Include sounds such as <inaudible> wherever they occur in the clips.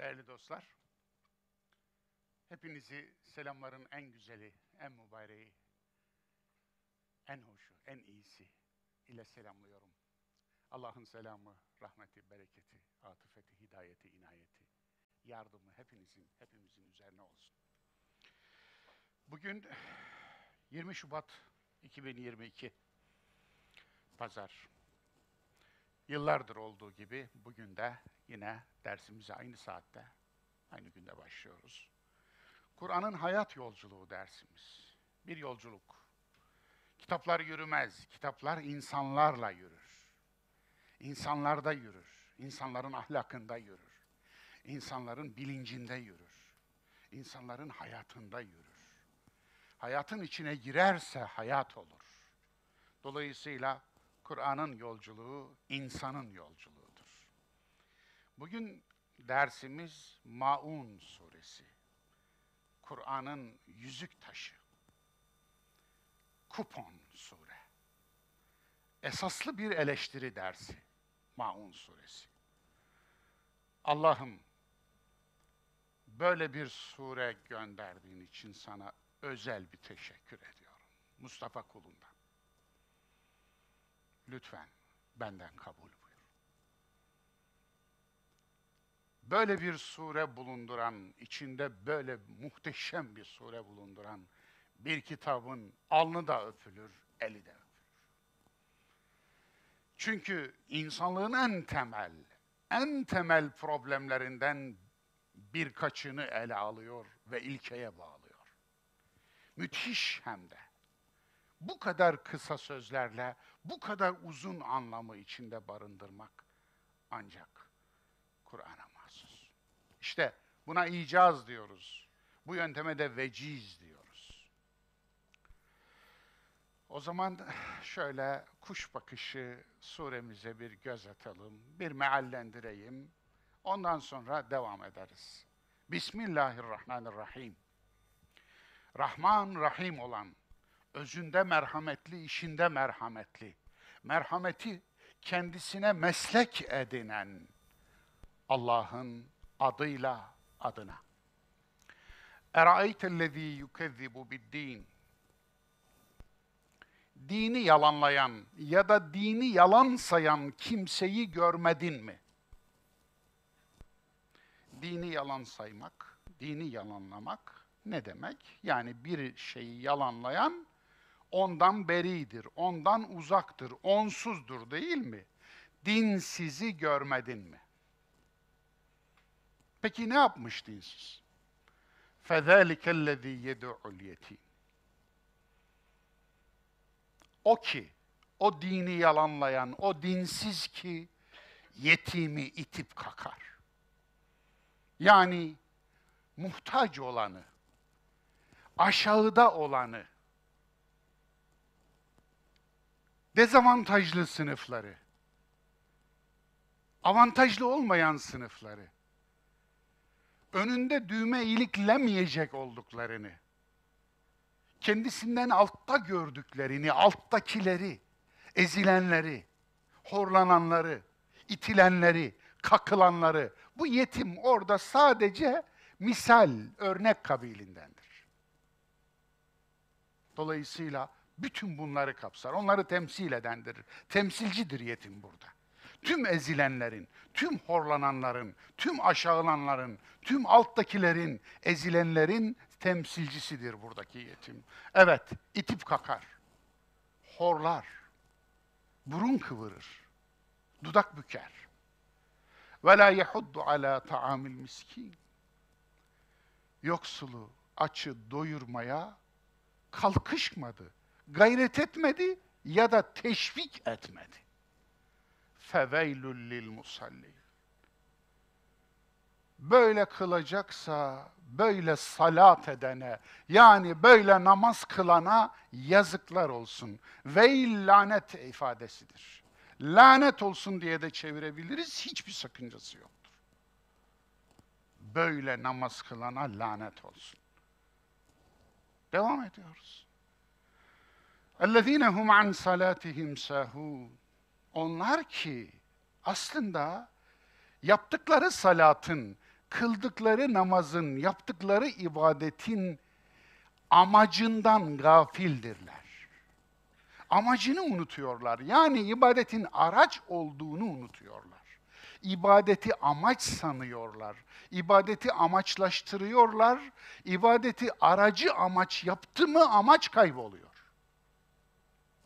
Değerli dostlar, hepinizi selamların en güzeli, en mübareği, en hoşu, en iyisi ile selamlıyorum. Allah'ın selamı, rahmeti, bereketi, atıfeti, hidayeti, inayeti, yardımı hepinizin, hepimizin üzerine olsun. Bugün 20 Şubat 2022 Pazar. Yıllardır olduğu gibi bugün de yine dersimize aynı saatte, aynı günde başlıyoruz. Kur'an'ın hayat yolculuğu dersimiz. Bir yolculuk. Kitaplar yürümez, kitaplar insanlarla yürür. İnsanlarda yürür, insanların ahlakında yürür. İnsanların bilincinde yürür. İnsanların hayatında yürür. Hayatın içine girerse hayat olur. Dolayısıyla Kur'an'ın yolculuğu insanın yolculuğudur. Bugün dersimiz Maun suresi. Kur'an'ın yüzük taşı. Kupon sure. Esaslı bir eleştiri dersi Maun suresi. Allah'ım böyle bir sure gönderdiğin için sana özel bir teşekkür ediyorum. Mustafa kulundan. Lütfen benden kabul buyur. Böyle bir sure bulunduran, içinde böyle muhteşem bir sure bulunduran bir kitabın alnı da öpülür, eli de öpülür. Çünkü insanlığın en temel, en temel problemlerinden birkaçını ele alıyor ve ilkeye bağlıyor. Müthiş hem de. Bu kadar kısa sözlerle, bu kadar uzun anlamı içinde barındırmak ancak Kur'an'a mahsus. İşte buna icaz diyoruz. Bu yönteme de veciz diyoruz. O zaman şöyle kuş bakışı suremize bir göz atalım, bir meallendireyim. Ondan sonra devam ederiz. Bismillahirrahmanirrahim. Rahman Rahim olan, özünde merhametli, işinde merhametli, merhameti kendisine meslek edinen Allah'ın adıyla adına. Eraeytellezî yukezzibu bid-din. Dini yalanlayan ya da dini yalan sayan kimseyi görmedin mi? Dini yalan saymak, dini yalanlamak ne demek? Yani bir şeyi yalanlayan ondan beridir, ondan uzaktır, onsuzdur değil mi? Dinsizi görmedin mi? Peki ne yapmış dinsiz? فَذَٰلِكَ الَّذ۪ي يَدُعُ الْيَت۪يمِ O ki, o dini yalanlayan, o dinsiz ki yetimi itip kakar. Yani muhtaç olanı, aşağıda olanı, dezavantajlı sınıfları, avantajlı olmayan sınıfları, önünde düğme iliklemeyecek olduklarını, kendisinden altta gördüklerini, alttakileri, ezilenleri, horlananları, itilenleri, kakılanları, bu yetim orada sadece misal, örnek kabilindendir. Dolayısıyla bütün bunları kapsar. Onları temsil edendir. Temsilcidir yetim burada. Tüm ezilenlerin, tüm horlananların, tüm aşağılanların, tüm alttakilerin, ezilenlerin temsilcisidir buradaki yetim. Evet, itip kakar, horlar, burun kıvırır, dudak büker. Ve la yehuddu ala ta'amil miskin. Yoksulu, açı doyurmaya kalkışmadı gayret etmedi ya da teşvik etmedi. Feveylül lil. Böyle kılacaksa, böyle salat edene, yani böyle namaz kılana yazıklar olsun. Veil lanet ifadesidir. Lanet olsun diye de çevirebiliriz, hiçbir sakıncası yoktur. Böyle namaz kılana lanet olsun. Devam ediyoruz. اَلَّذ۪ينَ هُمْ عَنْ صَلَاتِهِمْ سَهُونَ Onlar ki aslında yaptıkları salatın kıldıkları namazın, yaptıkları ibadetin amacından gafildirler. Amacını unutuyorlar. Yani ibadetin araç olduğunu unutuyorlar. İbadeti amaç sanıyorlar. İbadeti amaçlaştırıyorlar. İbadeti aracı amaç yaptı mı amaç kayboluyor.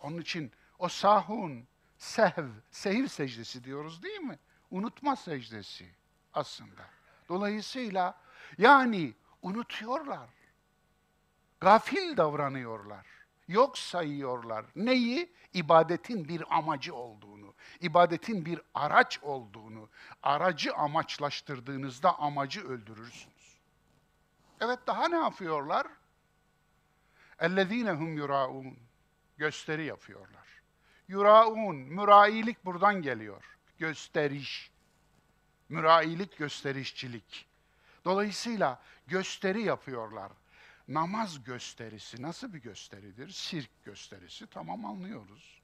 Onun için o sahun, sehv, sehiv secdesi diyoruz değil mi? Unutma secdesi aslında. Dolayısıyla yani unutuyorlar. Gafil davranıyorlar. Yok sayıyorlar. Neyi? İbadetin bir amacı olduğunu, ibadetin bir araç olduğunu. Aracı amaçlaştırdığınızda amacı öldürürsünüz. Evet daha ne yapıyorlar? اَلَّذ۪ينَ هُمْ يُرَاءُونَ Gösteri yapıyorlar. Yuraun, mürailik buradan geliyor. Gösteriş. Mürailik, gösterişçilik. Dolayısıyla gösteri yapıyorlar. Namaz gösterisi nasıl bir gösteridir? Sirk gösterisi tamam anlıyoruz.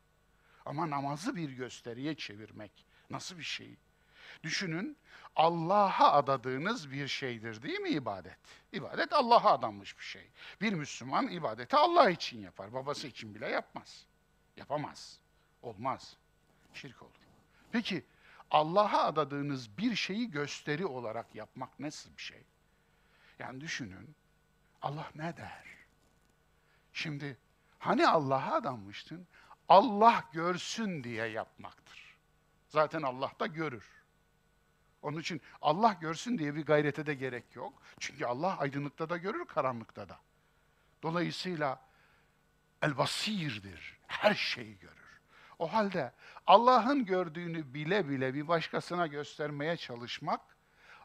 Ama namazı bir gösteriye çevirmek nasıl bir şey? Düşünün Allah'a adadığınız bir şeydir değil mi ibadet? İbadet Allah'a adanmış bir şey. Bir Müslüman ibadeti Allah için yapar. Babası için bile yapmaz. Yapamaz. Olmaz. Şirk olur. Peki Allah'a adadığınız bir şeyi gösteri olarak yapmak nasıl bir şey? Yani düşünün Allah ne der? Şimdi hani Allah'a adanmıştın? Allah görsün diye yapmaktır. Zaten Allah da görür. Onun için Allah görsün diye bir gayrete de gerek yok. Çünkü Allah aydınlıkta da görür, karanlıkta da. Dolayısıyla el basirdir. Her şeyi görür. O halde Allah'ın gördüğünü bile bile bir başkasına göstermeye çalışmak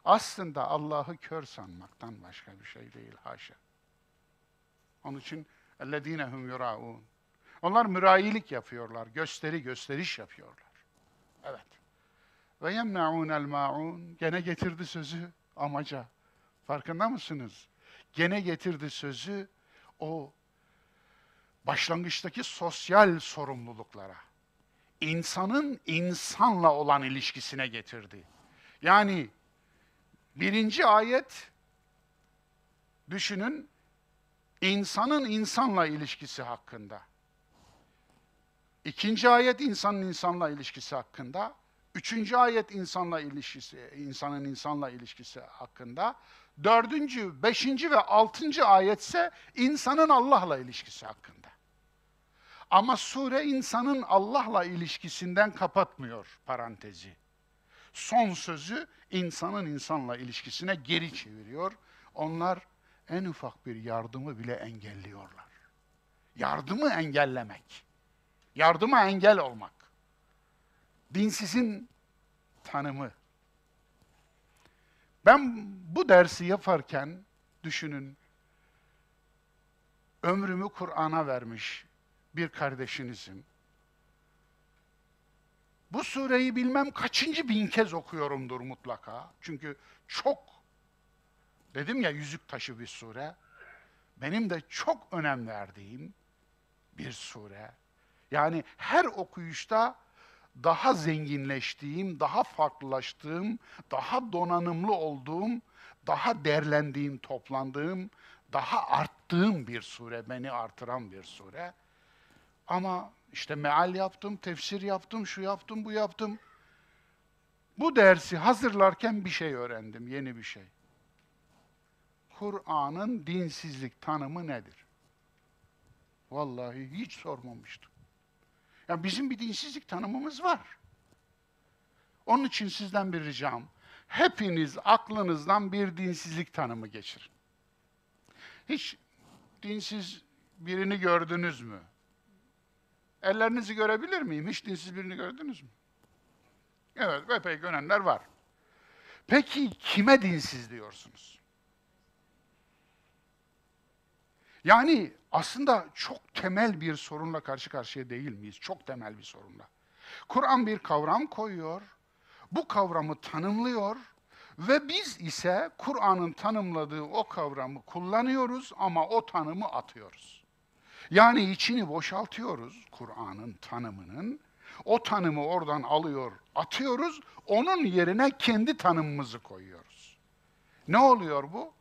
aslında Allah'ı kör sanmaktan başka bir şey değil haşa. Onun için اَلَّذ۪ينَ هُمْ يُرَاءُونَ Onlar mürayilik yapıyorlar, gösteri gösteriş yapıyorlar. Evet. Ve yemnaun el maun gene getirdi sözü amaca. Farkında mısınız? Gene getirdi sözü o başlangıçtaki sosyal sorumluluklara. insanın insanla olan ilişkisine getirdi. Yani birinci ayet düşünün insanın insanla ilişkisi hakkında. İkinci ayet insanın insanla ilişkisi hakkında. Üçüncü ayet insanla ilişkisi, insanın insanla ilişkisi hakkında. Dördüncü, beşinci ve altıncı ayetse insanın Allah'la ilişkisi hakkında. Ama sure insanın Allah'la ilişkisinden kapatmıyor parantezi. Son sözü insanın insanla ilişkisine geri çeviriyor. Onlar en ufak bir yardımı bile engelliyorlar. Yardımı engellemek. Yardıma engel olmak. Dinsizin tanımı. Ben bu dersi yaparken düşünün, ömrümü Kur'an'a vermiş bir kardeşinizim. Bu sureyi bilmem kaçıncı bin kez okuyorumdur mutlaka. Çünkü çok, dedim ya yüzük taşı bir sure. Benim de çok önem verdiğim bir sure. Yani her okuyuşta daha zenginleştiğim, daha farklılaştığım, daha donanımlı olduğum, daha derlendiğim, toplandığım, daha arttığım bir sure, beni artıran bir sure. Ama işte meal yaptım, tefsir yaptım, şu yaptım, bu yaptım. Bu dersi hazırlarken bir şey öğrendim, yeni bir şey. Kur'an'ın dinsizlik tanımı nedir? Vallahi hiç sormamıştım. Ya bizim bir dinsizlik tanımımız var. Onun için sizden bir ricam. Hepiniz aklınızdan bir dinsizlik tanımı geçirin. Hiç dinsiz birini gördünüz mü? Ellerinizi görebilir miyim? Hiç dinsiz birini gördünüz mü? Evet, epey görenler var. Peki kime dinsiz diyorsunuz? Yani aslında çok temel bir sorunla karşı karşıya değil miyiz? Çok temel bir sorunla. Kur'an bir kavram koyuyor, bu kavramı tanımlıyor ve biz ise Kur'an'ın tanımladığı o kavramı kullanıyoruz ama o tanımı atıyoruz. Yani içini boşaltıyoruz Kur'an'ın tanımının. O tanımı oradan alıyor, atıyoruz. Onun yerine kendi tanımımızı koyuyoruz. Ne oluyor bu?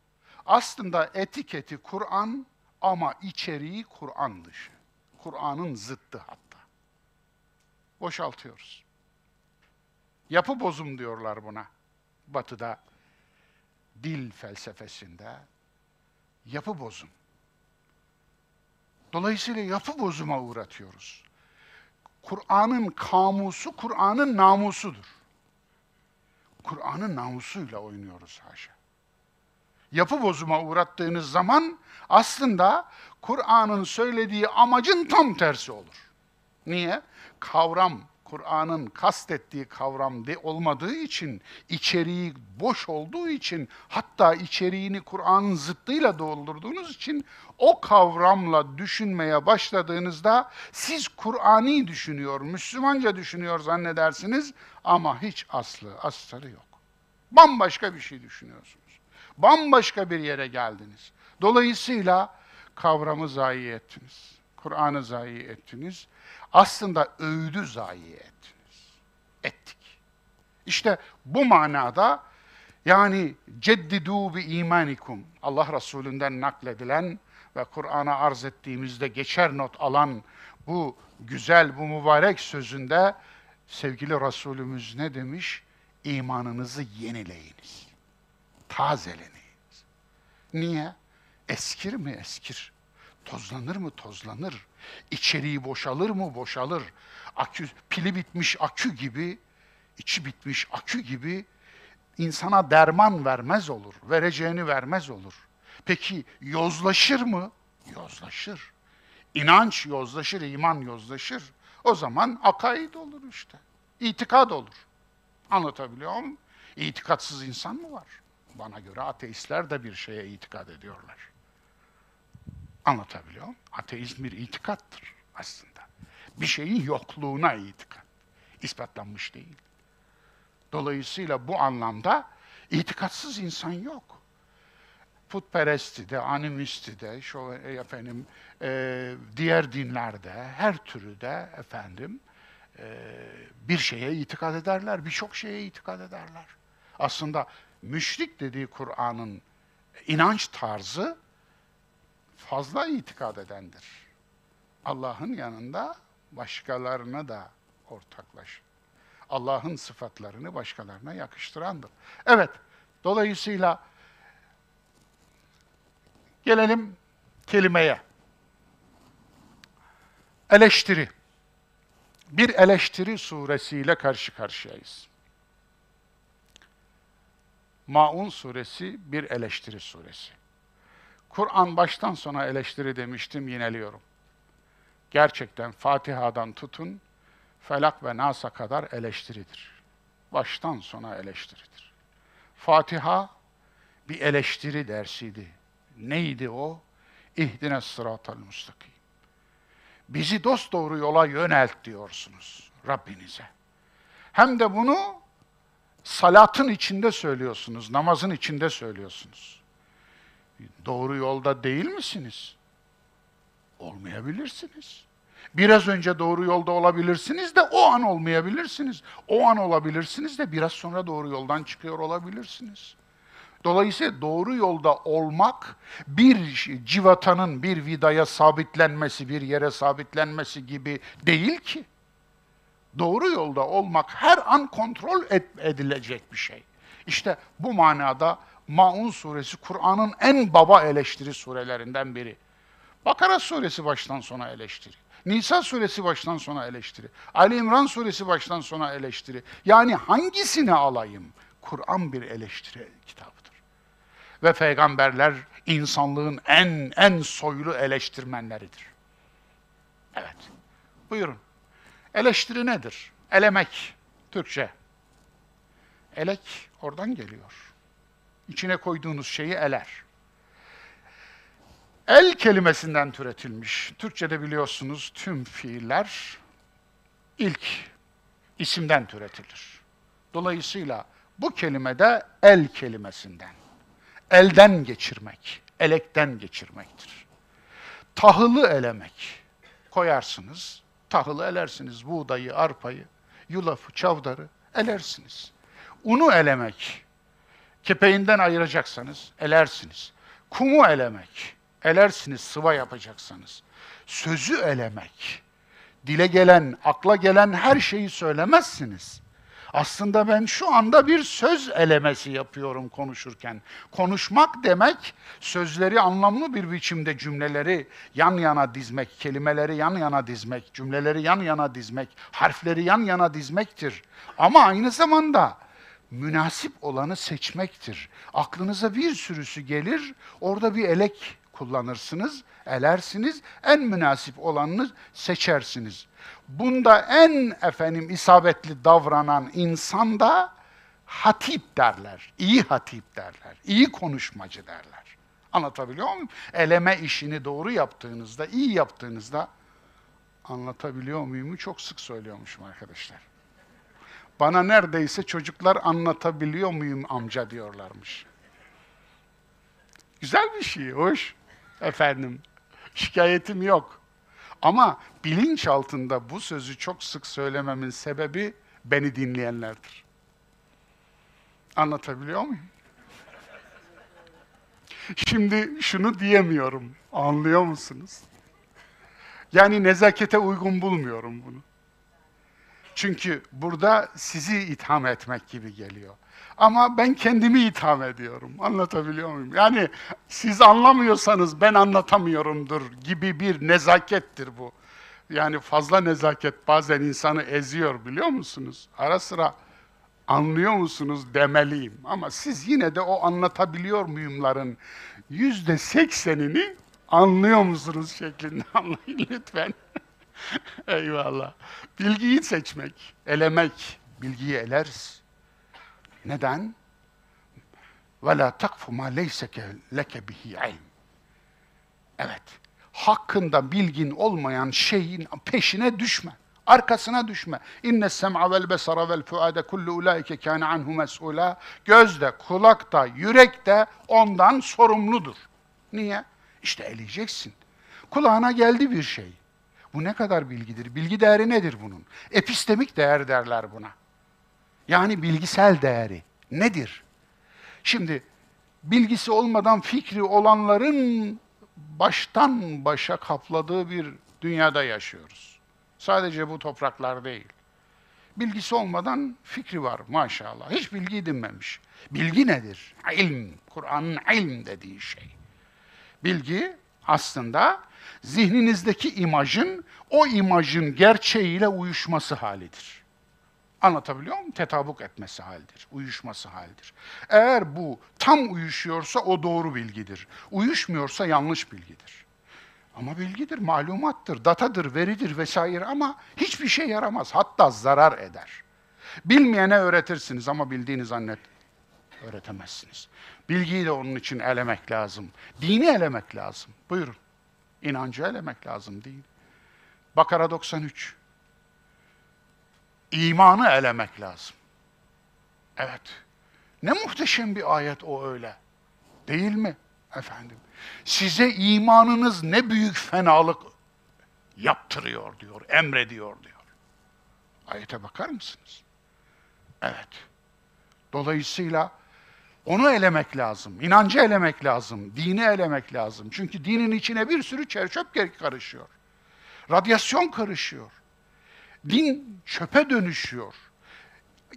Aslında etiketi Kur'an ama içeriği Kur'an dışı. Kur'an'ın zıttı hatta. Boşaltıyoruz. Yapı bozum diyorlar buna. Batı'da dil felsefesinde yapı bozum. Dolayısıyla yapı bozuma uğratıyoruz. Kur'an'ın kamusu, Kur'an'ın namusudur. Kur'an'ın namusuyla oynuyoruz haşa. Yapı bozuma uğrattığınız zaman aslında Kur'an'ın söylediği amacın tam tersi olur. Niye? Kavram, Kur'an'ın kastettiği kavram de olmadığı için, içeriği boş olduğu için, hatta içeriğini Kur'an'ın zıttıyla doldurduğunuz için o kavramla düşünmeye başladığınızda siz Kur'ani düşünüyor, Müslümanca düşünüyor zannedersiniz ama hiç aslı, astarı yok. Bambaşka bir şey düşünüyorsunuz. Bambaşka bir yere geldiniz. Dolayısıyla kavramı zayi ettiniz. Kur'an'ı zayi ettiniz. Aslında öğüdü zayi ettiniz. Ettik. İşte bu manada yani ceddidu bi imanikum Allah Resulü'nden nakledilen ve Kur'an'a arz ettiğimizde geçer not alan bu güzel, bu mübarek sözünde sevgili Resulümüz ne demiş? İmanınızı yenileyiniz. Tazeleyiniz. Niye? Eskir mi eskir? Tozlanır mı tozlanır? İçeriği boşalır mı boşalır? Akü, pili bitmiş akü gibi, içi bitmiş akü gibi insana derman vermez olur. Vereceğini vermez olur. Peki yozlaşır mı? Yozlaşır. İnanç yozlaşır, iman yozlaşır. O zaman akaid olur işte. İtikad olur. Anlatabiliyor muyum? İtikatsız insan mı var? Bana göre ateistler de bir şeye itikad ediyorlar. Anlatabiliyor muyum? Ateizm bir itikattır aslında. Bir şeyin yokluğuna itikat. İspatlanmış değil. Dolayısıyla bu anlamda itikatsız insan yok. Putperestti de, animisti de, şu efendim e, diğer dinlerde, her türü de efendim e, bir şeye itikad ederler, birçok şeye itikad ederler. Aslında müşrik dediği Kur'an'ın inanç tarzı fazla itikad edendir. Allah'ın yanında başkalarına da ortaklaşır. Allah'ın sıfatlarını başkalarına yakıştırandır. Evet, dolayısıyla gelelim kelimeye. Eleştiri. Bir eleştiri suresiyle karşı karşıyayız. Maun suresi bir eleştiri suresi. Kur'an baştan sona eleştiri demiştim, yineliyorum. Gerçekten Fatiha'dan tutun, Felak ve Nas'a kadar eleştiridir. Baştan sona eleştiridir. Fatiha bir eleştiri dersiydi. Neydi o? İhdine sıratal müstakim. Bizi dost doğru yola yönelt diyorsunuz Rabbinize. Hem de bunu salatın içinde söylüyorsunuz, namazın içinde söylüyorsunuz. Doğru yolda değil misiniz? Olmayabilirsiniz. Biraz önce doğru yolda olabilirsiniz de o an olmayabilirsiniz. O an olabilirsiniz de biraz sonra doğru yoldan çıkıyor olabilirsiniz. Dolayısıyla doğru yolda olmak bir civatanın bir vidaya sabitlenmesi, bir yere sabitlenmesi gibi değil ki. Doğru yolda olmak her an kontrol edilecek bir şey. İşte bu manada Maun suresi Kur'an'ın en baba eleştiri surelerinden biri. Bakara suresi baştan sona eleştiri. Nisa suresi baştan sona eleştiri. Ali İmran suresi baştan sona eleştiri. Yani hangisini alayım? Kur'an bir eleştiri kitabıdır. Ve peygamberler insanlığın en en soylu eleştirmenleridir. Evet. Buyurun. Eleştiri nedir? Elemek Türkçe. Elek oradan geliyor. İçine koyduğunuz şeyi eler. El kelimesinden türetilmiş. Türkçe'de biliyorsunuz tüm fiiller ilk isimden türetilir. Dolayısıyla bu kelime de el kelimesinden. Elden geçirmek, elekten geçirmektir. Tahılı elemek. Koyarsınız, tahılı elersiniz. Buğdayı, arpayı, yulafı, çavdarı elersiniz. Unu elemek. kepeğinden ayıracaksanız elersiniz. Kumu elemek, elersiniz sıva yapacaksanız. Sözü elemek, dile gelen, akla gelen her şeyi söylemezsiniz. Aslında ben şu anda bir söz elemesi yapıyorum konuşurken. Konuşmak demek sözleri anlamlı bir biçimde cümleleri yan yana dizmek, kelimeleri yan yana dizmek, cümleleri yan yana dizmek, harfleri yan yana dizmektir. Ama aynı zamanda münasip olanı seçmektir. Aklınıza bir sürüsü gelir, orada bir elek kullanırsınız, elersiniz, en münasip olanını seçersiniz. Bunda en efendim isabetli davranan insan da hatip derler, iyi hatip derler, iyi konuşmacı derler. Anlatabiliyor muyum? Eleme işini doğru yaptığınızda, iyi yaptığınızda anlatabiliyor muyum? Çok sık söylüyormuşum arkadaşlar. Bana neredeyse çocuklar anlatabiliyor muyum amca diyorlarmış. Güzel bir şey, hoş. Efendim, şikayetim yok. Ama bilinç altında bu sözü çok sık söylememin sebebi beni dinleyenlerdir. Anlatabiliyor muyum? Şimdi şunu diyemiyorum. Anlıyor musunuz? Yani nezakete uygun bulmuyorum bunu. Çünkü burada sizi itham etmek gibi geliyor. Ama ben kendimi itham ediyorum. Anlatabiliyor muyum? Yani siz anlamıyorsanız ben anlatamıyorumdur gibi bir nezakettir bu. Yani fazla nezaket bazen insanı eziyor biliyor musunuz? Ara sıra anlıyor musunuz demeliyim. Ama siz yine de o anlatabiliyor muyumların yüzde seksenini anlıyor musunuz şeklinde <laughs> anlayın lütfen. <laughs> Eyvallah. Bilgiyi seçmek, elemek. Bilgiyi eleriz. Neden? Ve la takfu ma leyseke leke bihi ilm. Evet. Hakkında bilgin olmayan şeyin peşine düşme. Arkasına düşme. İnne sem'a vel besara vel fuade kullu ulaike kana anhu mes'ula. Göz de, kulak da, yürek de ondan sorumludur. Niye? İşte eleyeceksin. Kulağına geldi bir şey. Bu ne kadar bilgidir? Bilgi değeri nedir bunun? Epistemik değer derler buna. Yani bilgisel değeri nedir? Şimdi bilgisi olmadan fikri olanların baştan başa kapladığı bir dünyada yaşıyoruz. Sadece bu topraklar değil. Bilgisi olmadan fikri var maşallah. Hiç bilgi edinmemiş. Bilgi nedir? İlm, Kur'an'ın ilm dediği şey. Bilgi aslında zihninizdeki imajın o imajın gerçeğiyle uyuşması halidir. Anlatabiliyor muyum? Tetabuk etmesi halidir, uyuşması halidir. Eğer bu tam uyuşuyorsa o doğru bilgidir. Uyuşmuyorsa yanlış bilgidir. Ama bilgidir, malumattır, datadır, veridir vesaire ama hiçbir şey yaramaz. Hatta zarar eder. Bilmeyene öğretirsiniz ama bildiğini zannet öğretemezsiniz. Bilgiyi de onun için elemek lazım. Dini elemek lazım. Buyurun. İnancı elemek lazım değil. Bakara 93. İmanı elemek lazım. Evet. Ne muhteşem bir ayet o öyle. Değil mi efendim? Size imanınız ne büyük fenalık yaptırıyor diyor, emrediyor diyor. Ayete bakar mısınız? Evet. Dolayısıyla onu elemek lazım. inancı elemek lazım. Dini elemek lazım. Çünkü dinin içine bir sürü çöp karışıyor. Radyasyon karışıyor. Din çöpe dönüşüyor.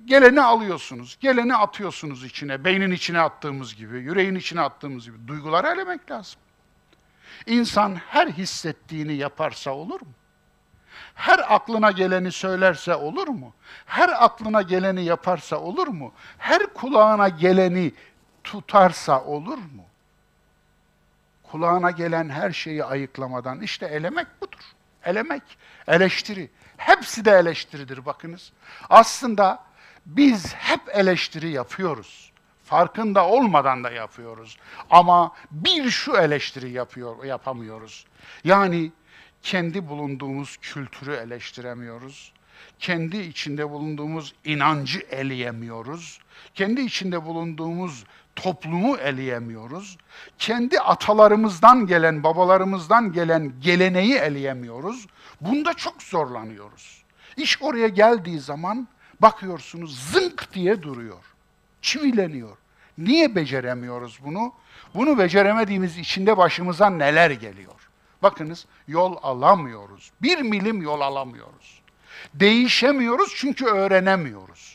Geleni alıyorsunuz, geleni atıyorsunuz içine, beynin içine attığımız gibi, yüreğin içine attığımız gibi. Duyguları elemek lazım. İnsan her hissettiğini yaparsa olur mu? Her aklına geleni söylerse olur mu? Her aklına geleni yaparsa olur mu? Her kulağına geleni tutarsa olur mu? Kulağına gelen her şeyi ayıklamadan işte elemek budur. Elemek, eleştiri. Hepsi de eleştiridir bakınız. Aslında biz hep eleştiri yapıyoruz. Farkında olmadan da yapıyoruz. Ama bir şu eleştiri yapıyor, yapamıyoruz. Yani kendi bulunduğumuz kültürü eleştiremiyoruz. Kendi içinde bulunduğumuz inancı eleyemiyoruz. Kendi içinde bulunduğumuz toplumu eleyemiyoruz. Kendi atalarımızdan gelen, babalarımızdan gelen geleneği eleyemiyoruz. Bunda çok zorlanıyoruz. İş oraya geldiği zaman bakıyorsunuz zınk diye duruyor. Çivileniyor. Niye beceremiyoruz bunu? Bunu beceremediğimiz içinde başımıza neler geliyor? Bakınız yol alamıyoruz. Bir milim yol alamıyoruz. Değişemiyoruz çünkü öğrenemiyoruz.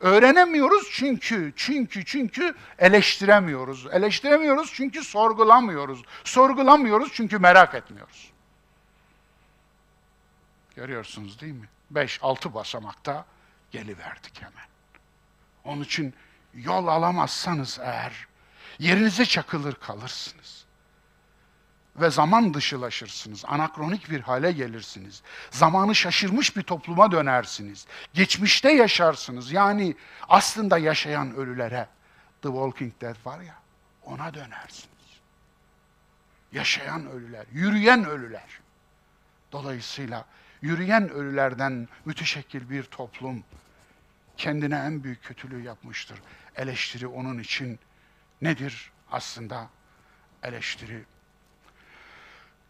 Öğrenemiyoruz çünkü, çünkü, çünkü eleştiremiyoruz. Eleştiremiyoruz çünkü sorgulamıyoruz. Sorgulamıyoruz çünkü merak etmiyoruz. Görüyorsunuz değil mi? Beş, altı basamakta geliverdik hemen. Onun için yol alamazsanız eğer yerinize çakılır kalırsınız. Ve zaman dışılaşırsınız. Anakronik bir hale gelirsiniz. Zamanı şaşırmış bir topluma dönersiniz. Geçmişte yaşarsınız. Yani aslında yaşayan ölülere The Walking Dead var ya ona dönersiniz. Yaşayan ölüler, yürüyen ölüler. Dolayısıyla yürüyen ölülerden müteşekkil bir toplum kendine en büyük kötülüğü yapmıştır. Eleştiri onun için nedir aslında? Eleştiri.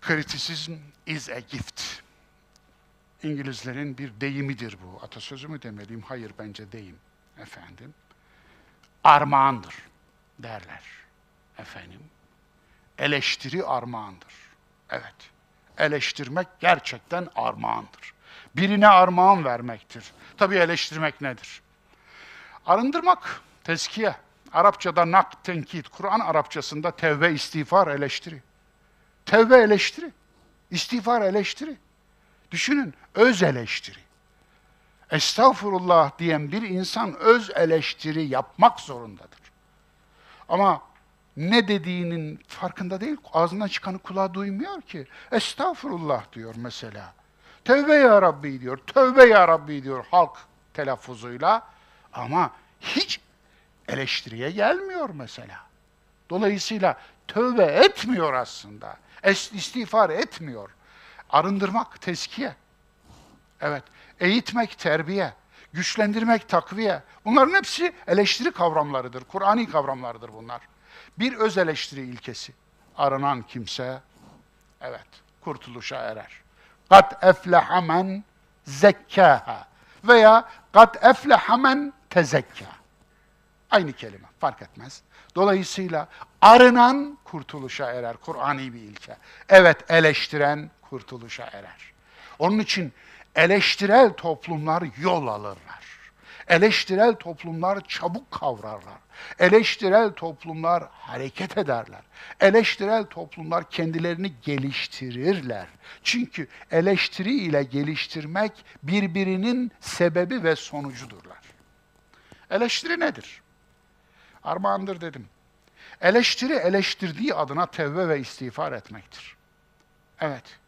Criticism is a gift. İngilizlerin bir deyimidir bu. Atasözü mü demeliyim? Hayır bence deyim efendim. Armağandır derler efendim. Eleştiri armağandır. Evet. Eleştirmek gerçekten armağandır. Birine armağan vermektir. Tabii eleştirmek nedir? Arındırmak, tezkiye. Arapçada nak, tenkit. Kur'an Arapçasında tevbe, istiğfar, eleştiri. Tevbe eleştiri. İstiğfar eleştiri. Düşünün, öz eleştiri. Estağfurullah diyen bir insan öz eleştiri yapmak zorundadır. Ama ne dediğinin farkında değil, ağzından çıkanı kulağı duymuyor ki. Estağfurullah diyor mesela. Tövbe ya Rabbi diyor, tövbe ya Rabbi diyor halk telaffuzuyla. Ama hiç eleştiriye gelmiyor mesela. Dolayısıyla tövbe etmiyor aslında. İstiğfar etmiyor. Arındırmak teskiye. Evet. Eğitmek terbiye. Güçlendirmek takviye. Bunların hepsi eleştiri kavramlarıdır. Kur'ani kavramlarıdır bunlar. Bir öz eleştiri ilkesi. Aranan kimse evet kurtuluşa erer. Kat efleha men zekkâha veya kat efleha men tezekka. Aynı kelime fark etmez. Dolayısıyla arınan kurtuluşa erer. Kur'ani bir ilke. Evet eleştiren kurtuluşa erer. Onun için eleştirel toplumlar yol alırlar. Eleştirel toplumlar çabuk kavrarlar. Eleştirel toplumlar hareket ederler. Eleştirel toplumlar kendilerini geliştirirler. Çünkü eleştiri ile geliştirmek birbirinin sebebi ve sonucudurlar. Eleştiri nedir? Armağandır dedim. Eleştiri eleştirdiği adına tevbe ve istiğfar etmektir. Evet.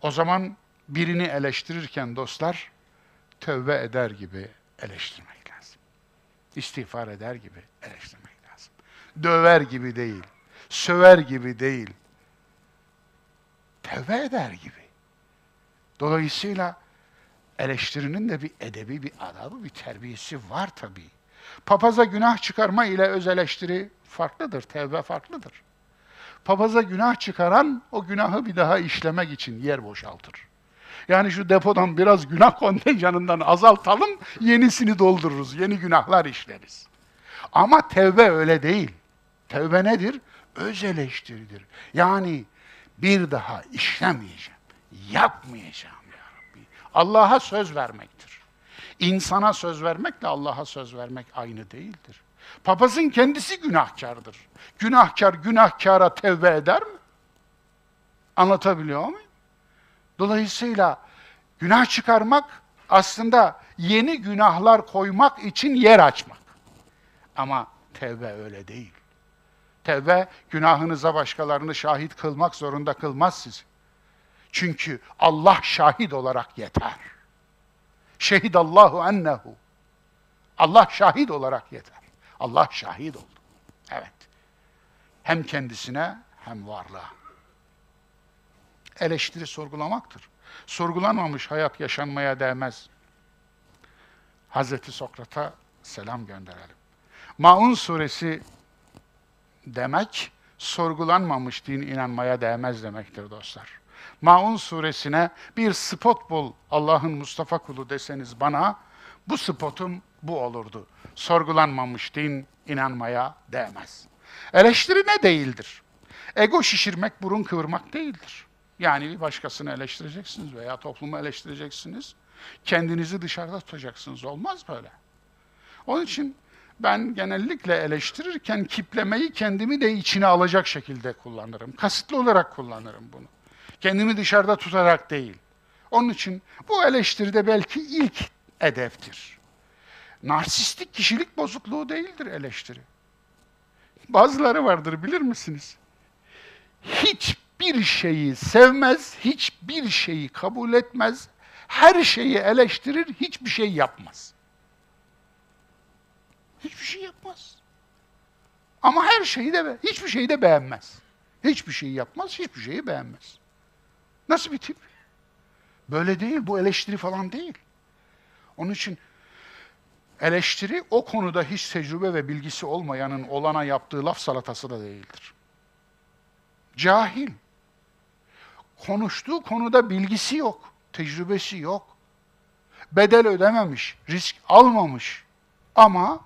O zaman birini eleştirirken dostlar tövbe eder gibi eleştirmek lazım. İstiğfar eder gibi eleştirmek lazım. Döver gibi değil, söver gibi değil. Tövbe eder gibi. Dolayısıyla eleştirinin de bir edebi, bir adabı, bir terbiyesi var tabii. Papaza günah çıkarma ile öz eleştiri farklıdır, tevbe farklıdır. Papaza günah çıkaran o günahı bir daha işlemek için yer boşaltır. Yani şu depodan biraz günah kontenjanından <laughs> azaltalım, yenisini doldururuz, yeni günahlar işleriz. Ama tevbe öyle değil. Tevbe nedir? Öz eleştiridir. Yani bir daha işlemeyeceğim, yapmayacağım ya Rabbi. Allah'a söz vermektir. İnsana söz vermekle Allah'a söz vermek aynı değildir. Papazın kendisi günahkardır. Günahkar günahkara tevbe eder mi? Anlatabiliyor muyum? Dolayısıyla günah çıkarmak aslında yeni günahlar koymak için yer açmak. Ama tevbe öyle değil. Tevbe günahınıza başkalarını şahit kılmak zorunda kılmaz sizi. Çünkü Allah şahit olarak yeter. Şehidallahu ennehu. Allah şahit olarak yeter. Allah şahit oldu. Evet. Hem kendisine hem varlığa. Eleştiri sorgulamaktır. Sorgulanmamış hayat yaşanmaya değmez. Hazreti Sokrat'a selam gönderelim. Maun suresi demek sorgulanmamış din inanmaya değmez demektir dostlar. Maun suresine bir spot bul Allah'ın Mustafa kulu deseniz bana bu spotum bu olurdu. Sorgulanmamış din inanmaya değmez. Eleştiri ne değildir? Ego şişirmek, burun kıvırmak değildir. Yani bir başkasını eleştireceksiniz veya toplumu eleştireceksiniz. Kendinizi dışarıda tutacaksınız. Olmaz böyle. Onun için ben genellikle eleştirirken kiplemeyi kendimi de içine alacak şekilde kullanırım. Kasıtlı olarak kullanırım bunu. Kendimi dışarıda tutarak değil. Onun için bu eleştiride belki ilk edeptir. Narsistik kişilik bozukluğu değildir eleştiri. Bazıları vardır bilir misiniz? Hiçbir şeyi sevmez, hiçbir şeyi kabul etmez, her şeyi eleştirir, hiçbir şey yapmaz. Hiçbir şey yapmaz. Ama her şeyi de hiçbir şeyi de beğenmez. Hiçbir şeyi yapmaz, hiçbir şeyi beğenmez. Nasıl bir tip? Böyle değil, bu eleştiri falan değil. Onun için eleştiri o konuda hiç tecrübe ve bilgisi olmayanın olana yaptığı laf salatası da değildir. Cahil. Konuştuğu konuda bilgisi yok, tecrübesi yok. Bedel ödememiş, risk almamış. Ama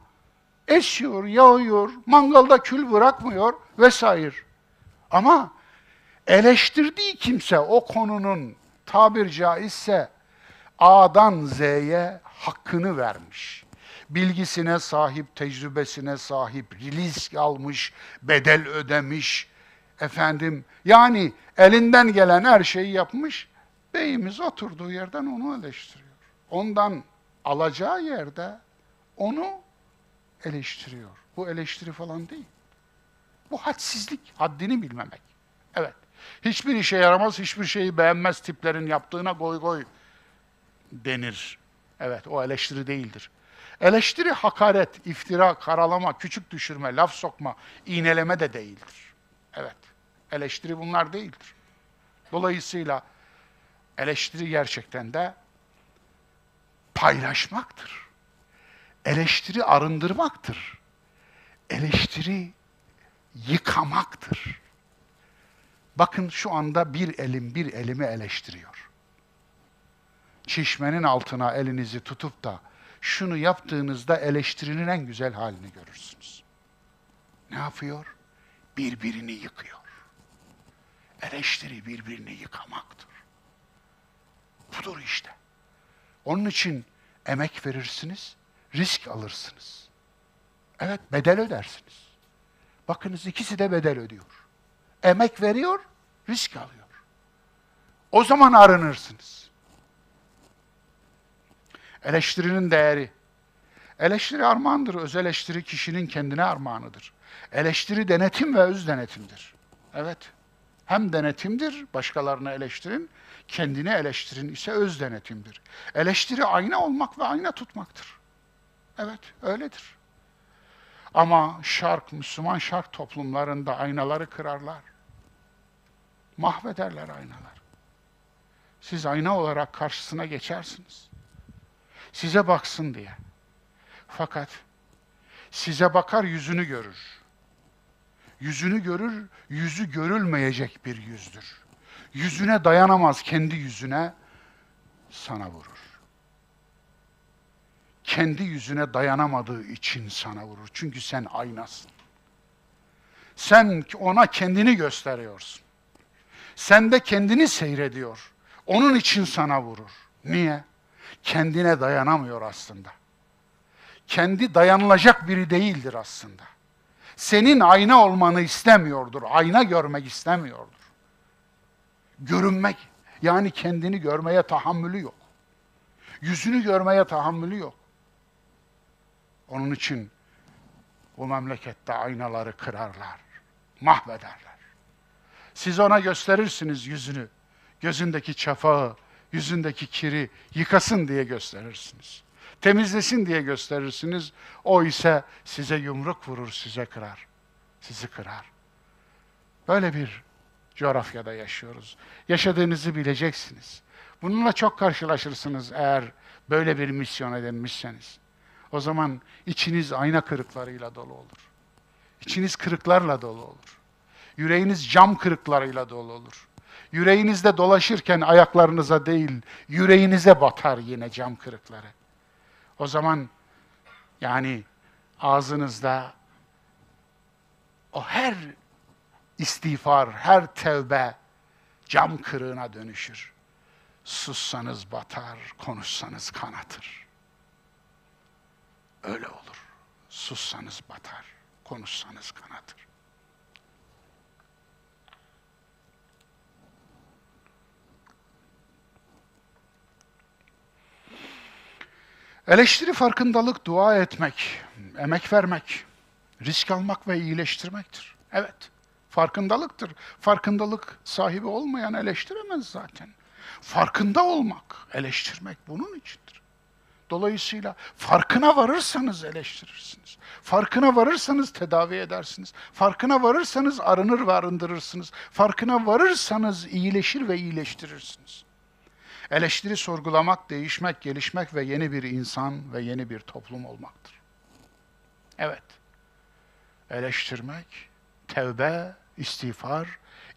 esiyor, yağıyor, mangalda kül bırakmıyor vesaire. Ama eleştirdiği kimse o konunun tabir caizse A'dan Z'ye hakkını vermiş. Bilgisine sahip, tecrübesine sahip, risk almış, bedel ödemiş. Efendim, yani elinden gelen her şeyi yapmış. Beyimiz oturduğu yerden onu eleştiriyor. Ondan alacağı yerde onu eleştiriyor. Bu eleştiri falan değil. Bu hadsizlik, haddini bilmemek. Evet. Hiçbir işe yaramaz, hiçbir şeyi beğenmez tiplerin yaptığına goy goy denir. Evet, o eleştiri değildir. Eleştiri hakaret, iftira, karalama, küçük düşürme, laf sokma, iğneleme de değildir. Evet, eleştiri bunlar değildir. Dolayısıyla eleştiri gerçekten de paylaşmaktır. Eleştiri arındırmaktır. Eleştiri yıkamaktır. Bakın şu anda bir elim bir elimi eleştiriyor. Çeşmenin altına elinizi tutup da şunu yaptığınızda eleştirinin en güzel halini görürsünüz. Ne yapıyor? Birbirini yıkıyor. Eleştiri birbirini yıkamaktır. Budur işte. Onun için emek verirsiniz, risk alırsınız. Evet, bedel ödersiniz. Bakınız ikisi de bedel ödüyor. Emek veriyor, risk alıyor. O zaman arınırsınız. Eleştirinin değeri. Eleştiri armağandır. Öz eleştiri kişinin kendine armağanıdır. Eleştiri denetim ve öz denetimdir. Evet. Hem denetimdir, başkalarını eleştirin, kendini eleştirin ise öz denetimdir. Eleştiri ayna olmak ve ayna tutmaktır. Evet, öyledir. Ama şark, Müslüman şark toplumlarında aynaları kırarlar. Mahvederler aynalar. Siz ayna olarak karşısına geçersiniz. Size baksın diye. Fakat size bakar yüzünü görür. Yüzünü görür, yüzü görülmeyecek bir yüzdür. Yüzüne dayanamaz kendi yüzüne sana vurur. Kendi yüzüne dayanamadığı için sana vurur. Çünkü sen aynasın. Sen ona kendini gösteriyorsun. Sen de kendini seyrediyor. Onun için sana vurur. Niye? Kendine dayanamıyor aslında. Kendi dayanılacak biri değildir aslında. Senin ayna olmanı istemiyordur. Ayna görmek istemiyordur. Görünmek, yani kendini görmeye tahammülü yok. Yüzünü görmeye tahammülü yok. Onun için bu memlekette aynaları kırarlar, mahvederler. Siz ona gösterirsiniz yüzünü, gözündeki çafağı, yüzündeki kiri yıkasın diye gösterirsiniz. Temizlesin diye gösterirsiniz. O ise size yumruk vurur, size kırar. Sizi kırar. Böyle bir coğrafyada yaşıyoruz. Yaşadığınızı bileceksiniz. Bununla çok karşılaşırsınız eğer böyle bir misyon edinmişseniz. O zaman içiniz ayna kırıklarıyla dolu olur. İçiniz kırıklarla dolu olur. Yüreğiniz cam kırıklarıyla dolu olur. Yüreğinizde dolaşırken ayaklarınıza değil, yüreğinize batar yine cam kırıkları. O zaman Yani ağzınızda o her istiğfar, her tevbe cam kırığına dönüşür. Sussanız batar, konuşsanız kanatır. Öyle olur. Sussanız batar, konuşsanız kanatır. Eleştiri farkındalık, dua etmek, emek vermek, risk almak ve iyileştirmektir. Evet, farkındalıktır. Farkındalık sahibi olmayan eleştiremez zaten. Farkında olmak, eleştirmek bunun içindir. Dolayısıyla farkına varırsanız eleştirirsiniz. Farkına varırsanız tedavi edersiniz. Farkına varırsanız arınır ve arındırırsınız. Farkına varırsanız iyileşir ve iyileştirirsiniz. Eleştiri sorgulamak, değişmek, gelişmek ve yeni bir insan ve yeni bir toplum olmaktır. Evet. Eleştirmek, tevbe, istiğfar,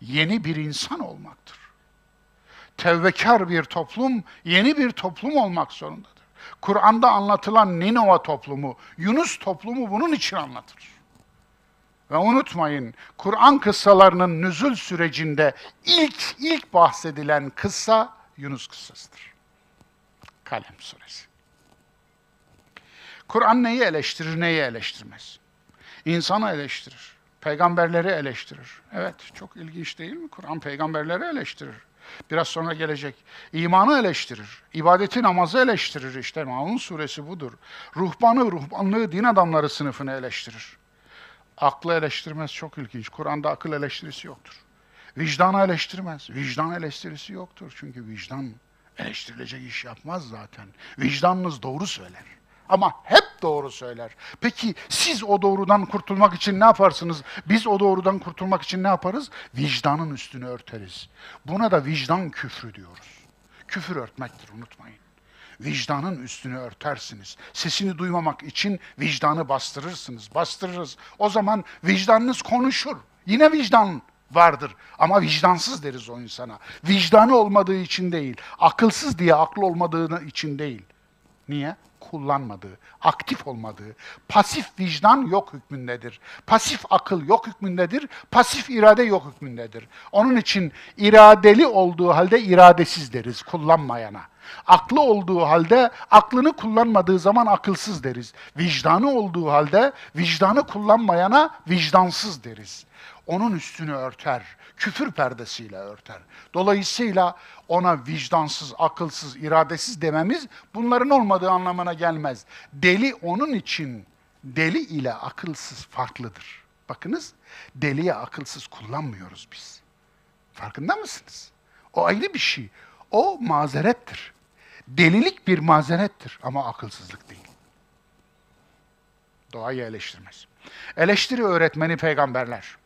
yeni bir insan olmaktır. Tevbekar bir toplum, yeni bir toplum olmak zorundadır. Kur'an'da anlatılan Ninova toplumu, Yunus toplumu bunun için anlatır. Ve unutmayın, Kur'an kıssalarının nüzul sürecinde ilk ilk bahsedilen kıssa Yunus kıssasıdır. Kalem suresi. Kur'an neyi eleştirir, neyi eleştirmez? İnsanı eleştirir, peygamberleri eleştirir. Evet, çok ilginç değil mi? Kur'an peygamberleri eleştirir. Biraz sonra gelecek. İmanı eleştirir, ibadeti namazı eleştirir. İşte Maun suresi budur. Ruhbanı, ruhbanlığı, din adamları sınıfını eleştirir. Aklı eleştirmez çok ilginç. Kur'an'da akıl eleştirisi yoktur. Vicdanı eleştirmez. Vicdan eleştirisi yoktur. Çünkü vicdan eleştirilecek iş yapmaz zaten. Vicdanınız doğru söyler. Ama hep doğru söyler. Peki siz o doğrudan kurtulmak için ne yaparsınız? Biz o doğrudan kurtulmak için ne yaparız? Vicdanın üstünü örteriz. Buna da vicdan küfrü diyoruz. Küfür örtmektir unutmayın. Vicdanın üstünü örtersiniz. Sesini duymamak için vicdanı bastırırsınız. Bastırırız. O zaman vicdanınız konuşur. Yine vicdan vardır. Ama vicdansız deriz o insana. Vicdanı olmadığı için değil. Akılsız diye aklı olmadığı için değil. Niye? Kullanmadığı, aktif olmadığı. Pasif vicdan yok hükmündedir. Pasif akıl yok hükmündedir. Pasif irade yok hükmündedir. Onun için iradeli olduğu halde iradesiz deriz kullanmayana. Aklı olduğu halde aklını kullanmadığı zaman akılsız deriz. Vicdanı olduğu halde vicdanı kullanmayana vicdansız deriz onun üstünü örter. Küfür perdesiyle örter. Dolayısıyla ona vicdansız, akılsız, iradesiz dememiz bunların olmadığı anlamına gelmez. Deli onun için deli ile akılsız farklıdır. Bakınız deliye akılsız kullanmıyoruz biz. Farkında mısınız? O ayrı bir şey. O mazerettir. Delilik bir mazerettir ama akılsızlık değil. Doğayı eleştirmez. Eleştiri öğretmeni peygamberler.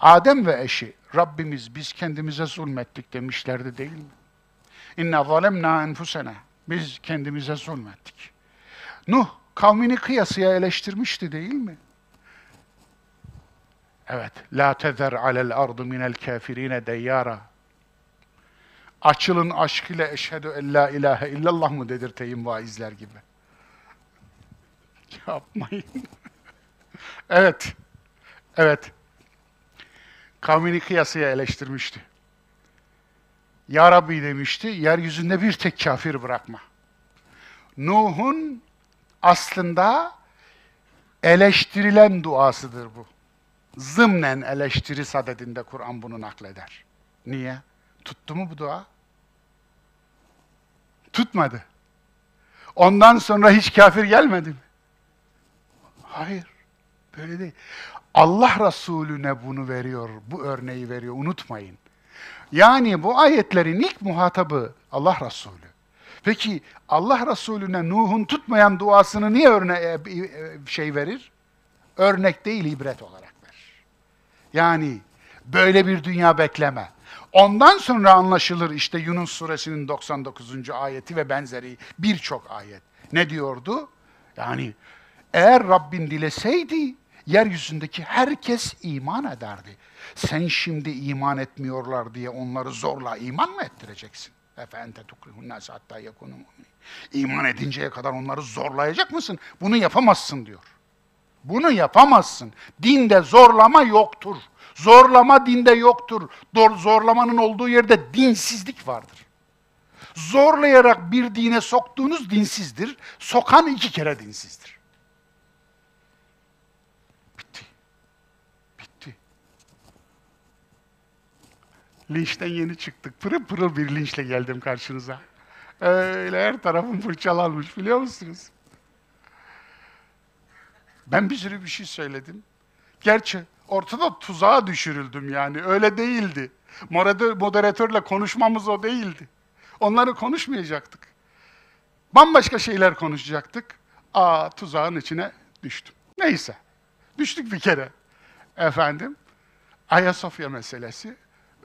Adem ve eşi Rabbimiz biz kendimize zulmettik demişlerdi değil mi? İnna zalemna enfusena. Biz kendimize zulmettik. Nuh kavmini kıyasıya eleştirmişti değil mi? Evet. La tezer alel ardı minel kafirine deyyara. Açılın aşk ile eşhedü en la ilahe illallah mı dedirteyim vaizler gibi. Yapmayın. <laughs> evet. Evet kavmini kıyasıya eleştirmişti. Ya Rabbi demişti, yeryüzünde bir tek kafir bırakma. Nuh'un aslında eleştirilen duasıdır bu. Zımnen eleştiri sadedinde Kur'an bunu nakleder. Niye? Tuttu mu bu dua? Tutmadı. Ondan sonra hiç kafir gelmedi mi? Hayır. Böyle değil. Allah Resulüne bunu veriyor, bu örneği veriyor, unutmayın. Yani bu ayetlerin ilk muhatabı Allah Resulü. Peki Allah Resulüne Nuh'un tutmayan duasını niye örne e, e, şey verir? Örnek değil, ibret olarak verir. Yani böyle bir dünya bekleme. Ondan sonra anlaşılır işte Yunus suresinin 99. ayeti ve benzeri birçok ayet. Ne diyordu? Yani eğer Rabbin dileseydi yeryüzündeki herkes iman ederdi. Sen şimdi iman etmiyorlar diye onları zorla iman mı ettireceksin? Efe ente tukrihun nâse hattâ yekûnû mu'minin. İman edinceye kadar onları zorlayacak mısın? Bunu yapamazsın diyor. Bunu yapamazsın. Dinde zorlama yoktur. Zorlama dinde yoktur. Zorlamanın olduğu yerde dinsizlik vardır. Zorlayarak bir dine soktuğunuz dinsizdir. Sokan iki kere dinsizdir. Bitti. Bitti. Linçten yeni çıktık. Pırıl pırıl bir linçle geldim karşınıza. Öyle her tarafım fırçalanmış biliyor musunuz? Ben bir sürü bir şey söyledim. Gerçi ortada tuzağa düşürüldüm yani. Öyle değildi. Moderatör- Moderatörle konuşmamız o değildi. Onları konuşmayacaktık. Bambaşka şeyler konuşacaktık. Aa tuzağın içine düştüm. Neyse. Düştük bir kere. Efendim, Ayasofya meselesi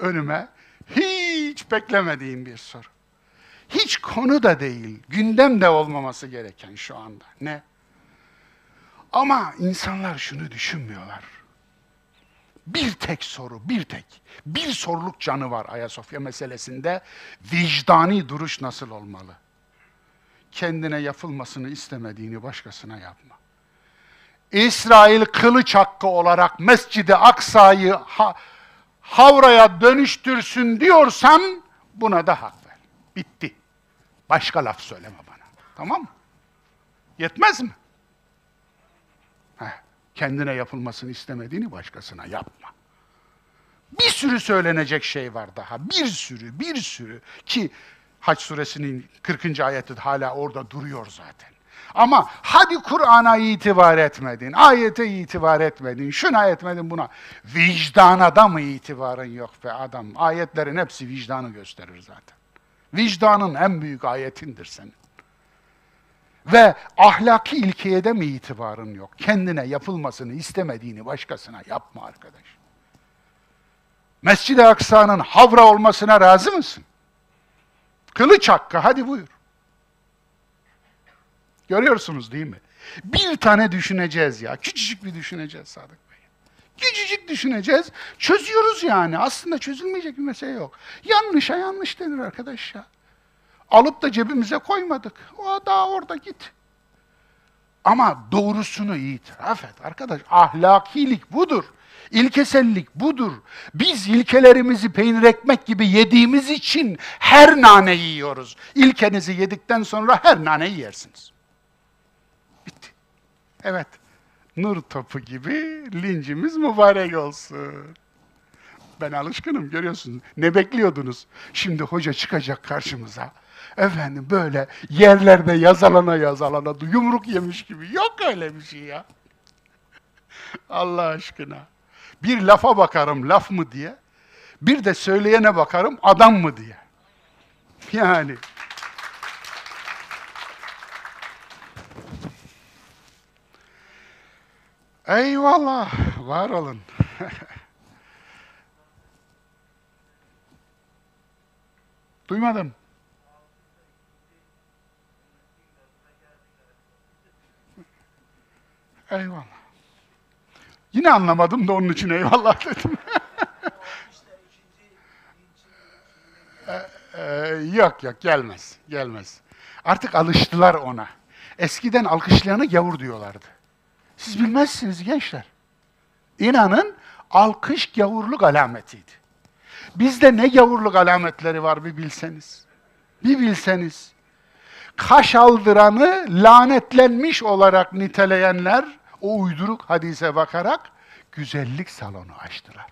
önüme hiç beklemediğim bir soru. Hiç konu da değil, gündem de olmaması gereken şu anda. Ne? Ama insanlar şunu düşünmüyorlar. Bir tek soru, bir tek. Bir soruluk canı var Ayasofya meselesinde. Vicdani duruş nasıl olmalı? Kendine yapılmasını istemediğini başkasına yapma. İsrail kılıç hakkı olarak Mescid-i Aksa'yı havraya dönüştürsün diyorsan buna da hak ver. Bitti. Başka laf söyleme bana. Tamam mı? Yetmez mi? Heh, kendine yapılmasını istemediğini başkasına yapma. Bir sürü söylenecek şey var daha. Bir sürü, bir sürü ki Haç suresinin 40. ayeti hala orada duruyor zaten. Ama hadi Kur'an'a itibar etmedin, ayete itibar etmedin, şuna etmedin buna. Vicdana da mı itibarın yok be adam? Ayetlerin hepsi vicdanı gösterir zaten. Vicdanın en büyük ayetindir senin. Ve ahlaki ilkeye mi itibarın yok? Kendine yapılmasını istemediğini başkasına yapma arkadaş. Mescid-i Aksa'nın havra olmasına razı mısın? Kılıç hakkı, hadi buyur. Görüyorsunuz değil mi? Bir tane düşüneceğiz ya, küçücük bir düşüneceğiz Sadık Bey. Küçücük düşüneceğiz, çözüyoruz yani. Aslında çözülmeyecek bir mesele yok. Yanlışa yanlış denir arkadaş ya. Alıp da cebimize koymadık. O daha orada git. Ama doğrusunu itiraf et arkadaş. Ahlakilik budur. İlkesellik budur. Biz ilkelerimizi peynir ekmek gibi yediğimiz için her naneyi yiyoruz. İlkenizi yedikten sonra her naneyi yersiniz. Evet. Nur topu gibi lincimiz mübarek olsun. Ben alışkınım görüyorsunuz. Ne bekliyordunuz? Şimdi hoca çıkacak karşımıza. Efendim böyle yerlerde yazalana yazalana yumruk yemiş gibi. Yok öyle bir şey ya. Allah aşkına. Bir lafa bakarım laf mı diye. Bir de söyleyene bakarım adam mı diye. Yani. Eyvallah. Var olun. <laughs> Duymadım. <laughs> Eyvallah. Yine anlamadım da onun için eyvallah <laughs> dedim. Ee, yok yok gelmez, gelmez. Artık alıştılar ona. Eskiden alkışlayana gavur diyorlardı. Siz bilmezsiniz gençler. İnanın alkış gavurluk alametiydi. Bizde ne gavurluk alametleri var bir bilseniz. Bir bilseniz. Kaş aldıranı lanetlenmiş olarak niteleyenler o uyduruk hadise bakarak güzellik salonu açtılar.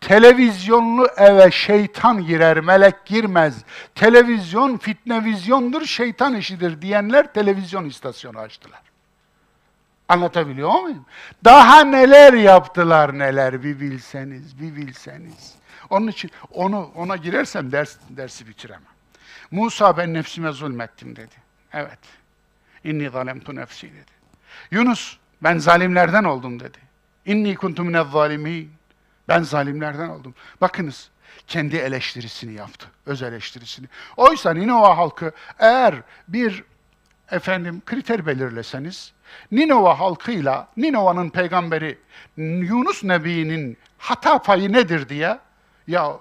Televizyonlu eve şeytan girer, melek girmez. Televizyon fitnevizyondur, şeytan işidir diyenler televizyon istasyonu açtılar. Anlatabiliyor muyum? Daha neler yaptılar neler bir bilseniz, bir bilseniz. Onun için onu ona girersem ders dersi bitiremem. Musa ben nefsime zulmettim dedi. Evet. İnni zalemtu nefsi dedi. Yunus ben zalimlerden oldum dedi. İnni kuntu minez zalimin. Ben zalimlerden oldum. Bakınız kendi eleştirisini yaptı. Öz eleştirisini. Oysa Ninova halkı eğer bir efendim kriter belirleseniz Ninova halkıyla Ninova'nın peygamberi Yunus Nebi'nin hata payı nedir diye ya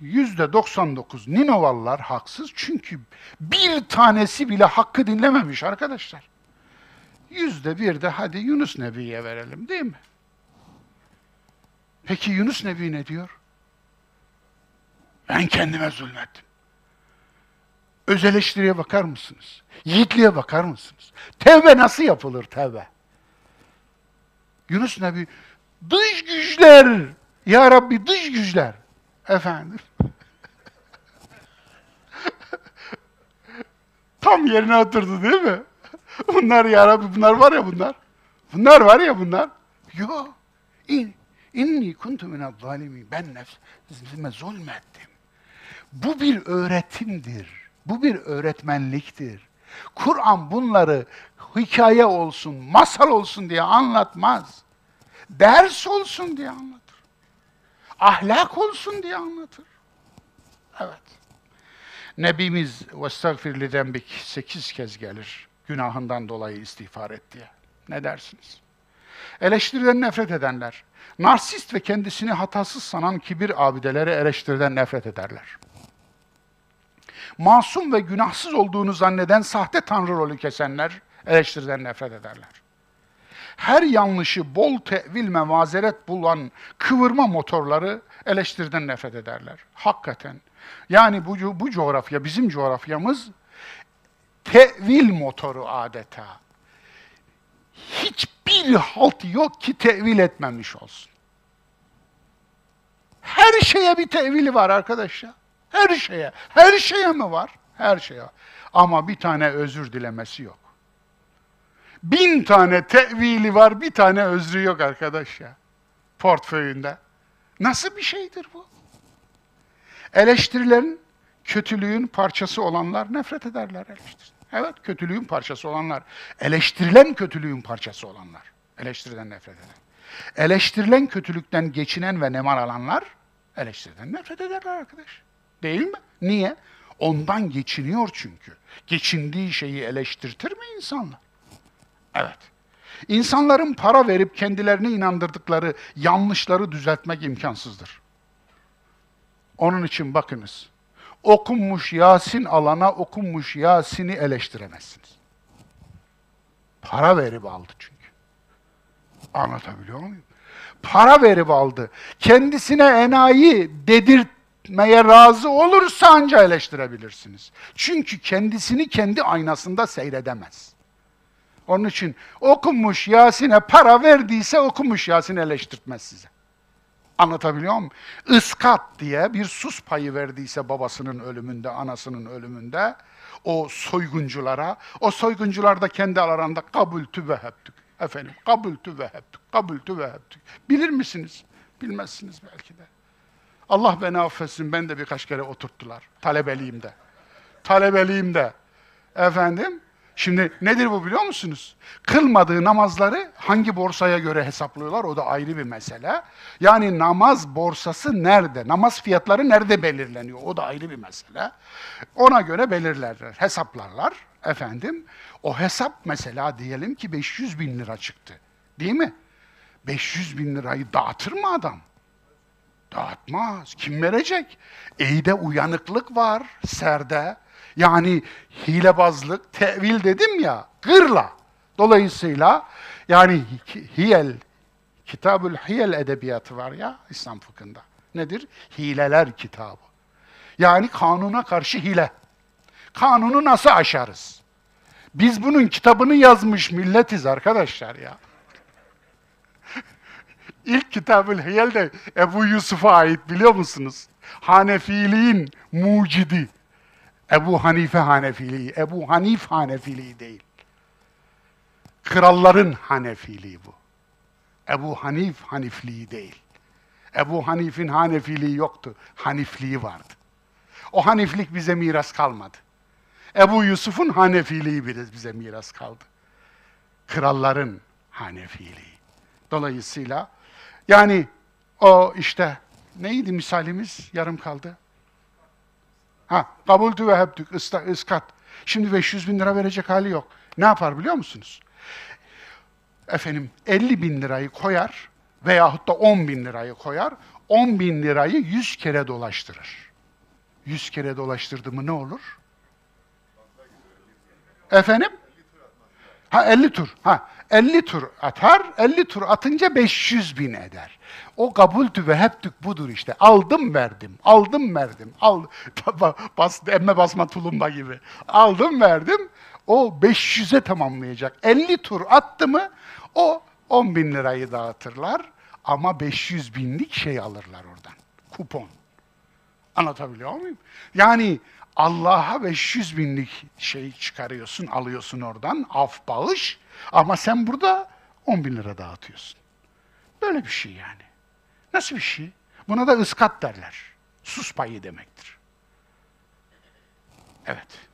yüzde 99 Ninovalılar haksız çünkü bir tanesi bile hakkı dinlememiş arkadaşlar. Yüzde bir de hadi Yunus Nebi'ye verelim değil mi? Peki Yunus Nebi ne diyor? Ben kendime zulmettim. Öz eleştiriye bakar mısınız? Yiğitliğe bakar mısınız? Tevbe nasıl yapılır tevbe? Yunus Nebi dış güçler ya Rabbi dış güçler efendim <laughs> tam yerine oturdu değil mi? Bunlar ya Rabbi bunlar var ya bunlar. Bunlar var ya bunlar. Yo. İn, inni kuntu minel zalimin. Ben nefsime zulmettim. Bu bir öğretimdir. Bu bir öğretmenliktir. Kur'an bunları hikaye olsun, masal olsun diye anlatmaz. Ders olsun diye anlatır. Ahlak olsun diye anlatır. Evet. Nebimiz li dembik sekiz kez gelir. Günahından dolayı istiğfar et diye. Ne dersiniz? Eleştiriden nefret edenler, narsist ve kendisini hatasız sanan kibir abideleri eleştiriden nefret ederler. Masum ve günahsız olduğunu zanneden sahte tanrı rolü kesenler eleştiriden nefret ederler. Her yanlışı bol tevil ve mazeret bulan kıvırma motorları eleştiriden nefret ederler. Hakikaten. Yani bu, bu coğrafya, bizim coğrafyamız tevil motoru adeta. Hiçbir halt yok ki tevil etmemiş olsun. Her şeye bir tevili var arkadaşlar. Her şeye. Her şeye mi var? Her şeye. Ama bir tane özür dilemesi yok. Bin tane tevili var, bir tane özrü yok arkadaş ya. Portföyünde. Nasıl bir şeydir bu? Eleştirilerin, kötülüğün parçası olanlar nefret ederler eleştiri. Evet, kötülüğün parçası olanlar. Eleştirilen kötülüğün parçası olanlar. Eleştiriden nefret eder. Eleştirilen kötülükten geçinen ve nemal alanlar eleştiriden nefret ederler arkadaş. Değil mi? Niye? Ondan geçiniyor çünkü. Geçindiği şeyi eleştirtir mi insanlar? Evet. İnsanların para verip kendilerini inandırdıkları yanlışları düzeltmek imkansızdır. Onun için bakınız. Okunmuş Yasin alana okunmuş Yasin'i eleştiremezsiniz. Para verip aldı çünkü. Anlatabiliyor muyum? Para verip aldı. Kendisine enayi dedirtmeye razı olursa anca eleştirebilirsiniz. Çünkü kendisini kendi aynasında seyredemez. Onun için okunmuş Yasin'e para verdiyse okumuş Yasin eleştirtmez size. Anlatabiliyor muyum? Iskat diye bir sus payı verdiyse babasının ölümünde, anasının ölümünde o soygunculara, o soyguncular da kendi aralarında kabultü ve heptük. Efendim, kabultü ve heptük, kabultü ve heptük. Bilir misiniz? Bilmezsiniz belki de. Allah beni affetsin, ben de birkaç kere oturttular. Talebeliğimde. Talebeliğimde. Efendim, Şimdi nedir bu biliyor musunuz? Kılmadığı namazları hangi borsaya göre hesaplıyorlar o da ayrı bir mesele. Yani namaz borsası nerede? Namaz fiyatları nerede belirleniyor? O da ayrı bir mesele. Ona göre belirlerler, hesaplarlar efendim. O hesap mesela diyelim ki 500 bin lira çıktı. Değil mi? 500 bin lirayı dağıtır mı adam? Dağıtmaz. Kim verecek? İyi uyanıklık var serde. Yani hilebazlık, tevil dedim ya, gırla. Dolayısıyla yani hiyel, Kitabül Hiyel edebiyatı var ya İslam fıkhında. Nedir? Hileler kitabı. Yani kanuna karşı hile. Kanunu nasıl aşarız? Biz bunun kitabını yazmış milletiz arkadaşlar ya. İlk Kitabül Hiyel de Ebu Yusuf'a ait biliyor musunuz? Hanefiliğin mucidi. Ebu Hanife Hanefiliği, Ebu Hanif Hanefiliği değil. Kralların Hanefiliği bu. Ebu Hanif Hanifliği değil. Ebu Hanif'in Hanefiliği yoktu, Hanifliği vardı. O Haniflik bize miras kalmadı. Ebu Yusuf'un Hanefiliği bize miras kaldı. Kralların Hanefiliği. Dolayısıyla yani o işte neydi misalimiz? Yarım kaldı. Ha, kabuldü ve heptük, ıskat. Şimdi 500 bin lira verecek hali yok. Ne yapar biliyor musunuz? Efendim 50 bin lirayı koyar veyahut da 10 bin lirayı koyar. 10 bin lirayı 100 kere dolaştırır. 100 kere dolaştırdı mı ne olur? Efendim? Ha 50 tur. Ha 50 tur atar. 50 tur atınca 500 bin eder. O kabuldü ve heptük budur işte. Aldım verdim. Aldım verdim. Al <laughs> bas emme basma tulumba gibi. Aldım verdim. O 500'e tamamlayacak. 50 tur attı mı o 10 bin lirayı dağıtırlar ama 500 binlik şey alırlar oradan. Kupon. Anlatabiliyor muyum? Yani Allah'a 500 binlik şey çıkarıyorsun, alıyorsun oradan, af bağış. Ama sen burada 10 bin lira dağıtıyorsun. Böyle bir şey yani. Nasıl bir şey? Buna da ıskat derler. Sus payı demektir. Evet.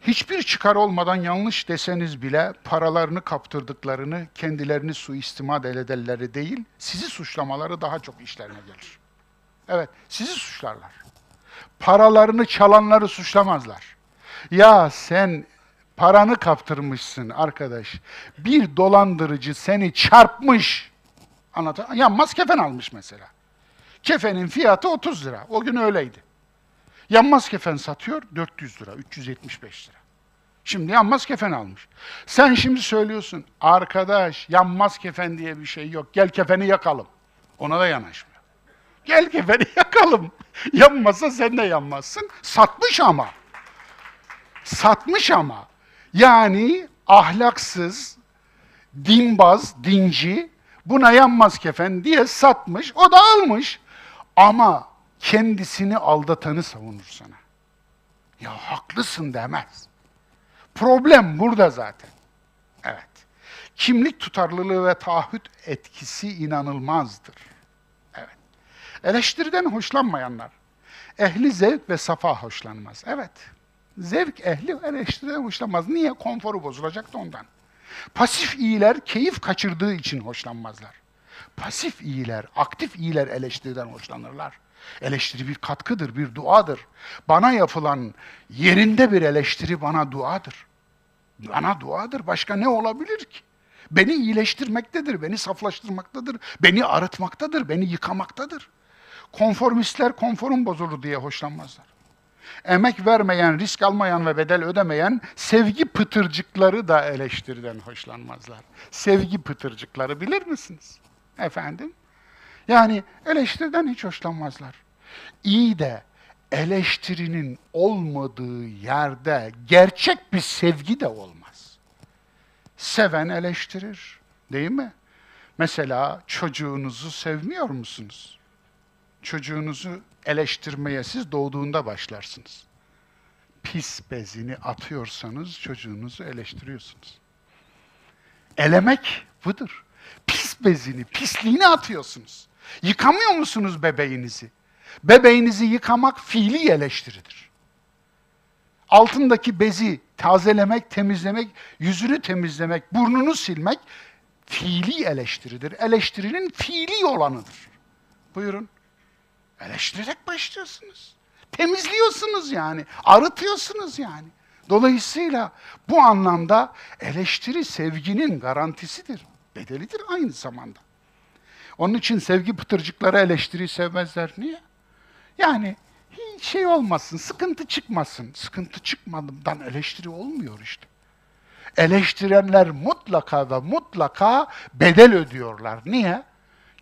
Hiçbir çıkar olmadan yanlış deseniz bile paralarını kaptırdıklarını, kendilerini suistimal ederleri değil, sizi suçlamaları daha çok işlerine gelir. Evet, sizi suçlarlar. Paralarını çalanları suçlamazlar. Ya sen paranı kaptırmışsın arkadaş. Bir dolandırıcı seni çarpmış. Anlatan, yanmaz kefen almış mesela. Kefenin fiyatı 30 lira. O gün öyleydi. Yanmaz kefen satıyor 400 lira, 375 lira. Şimdi yanmaz kefen almış. Sen şimdi söylüyorsun, arkadaş yanmaz kefen diye bir şey yok. Gel kefeni yakalım. Ona da yanaşmıyor. Gel kefeni yakalım. Yanmasa sen de yanmazsın. Satmış ama. Satmış ama. Yani ahlaksız, dinbaz, dinci buna yanmaz kefen diye satmış. O da almış. Ama kendisini aldatanı savunur sana. Ya haklısın demez. Problem burada zaten. Evet. Kimlik tutarlılığı ve taahhüt etkisi inanılmazdır. Eleştiriden hoşlanmayanlar. Ehli zevk ve safa hoşlanmaz. Evet. Zevk ehli eleştiriden hoşlanmaz. Niye? Konforu bozulacak da ondan. Pasif iyiler keyif kaçırdığı için hoşlanmazlar. Pasif iyiler, aktif iyiler eleştiriden hoşlanırlar. Eleştiri bir katkıdır, bir duadır. Bana yapılan yerinde bir eleştiri bana duadır. Bana duadır. Başka ne olabilir ki? Beni iyileştirmektedir, beni saflaştırmaktadır, beni arıtmaktadır, beni yıkamaktadır. Konformistler konforun bozuldu diye hoşlanmazlar. Emek vermeyen, risk almayan ve bedel ödemeyen sevgi pıtırcıkları da eleştiriden hoşlanmazlar. Sevgi pıtırcıkları bilir misiniz? Efendim? Yani eleştiriden hiç hoşlanmazlar. İyi de eleştirinin olmadığı yerde gerçek bir sevgi de olmaz. Seven eleştirir, değil mi? Mesela çocuğunuzu sevmiyor musunuz? Çocuğunuzu eleştirmeye siz doğduğunda başlarsınız. Pis bezini atıyorsanız çocuğunuzu eleştiriyorsunuz. Elemek budur. Pis bezini, pisliğini atıyorsunuz. Yıkamıyor musunuz bebeğinizi? Bebeğinizi yıkamak fiili eleştiridir. Altındaki bezi tazelemek, temizlemek, yüzünü temizlemek, burnunu silmek fiili eleştiridir. Eleştirinin fiili olanıdır. Buyurun. Eleştirerek başlıyorsunuz. Temizliyorsunuz yani. Arıtıyorsunuz yani. Dolayısıyla bu anlamda eleştiri sevginin garantisidir. Bedelidir aynı zamanda. Onun için sevgi pıtırcıkları eleştiri sevmezler. Niye? Yani hiç şey olmasın, sıkıntı çıkmasın. Sıkıntı çıkmadan eleştiri olmuyor işte. Eleştirenler mutlaka ve mutlaka bedel ödüyorlar. Niye?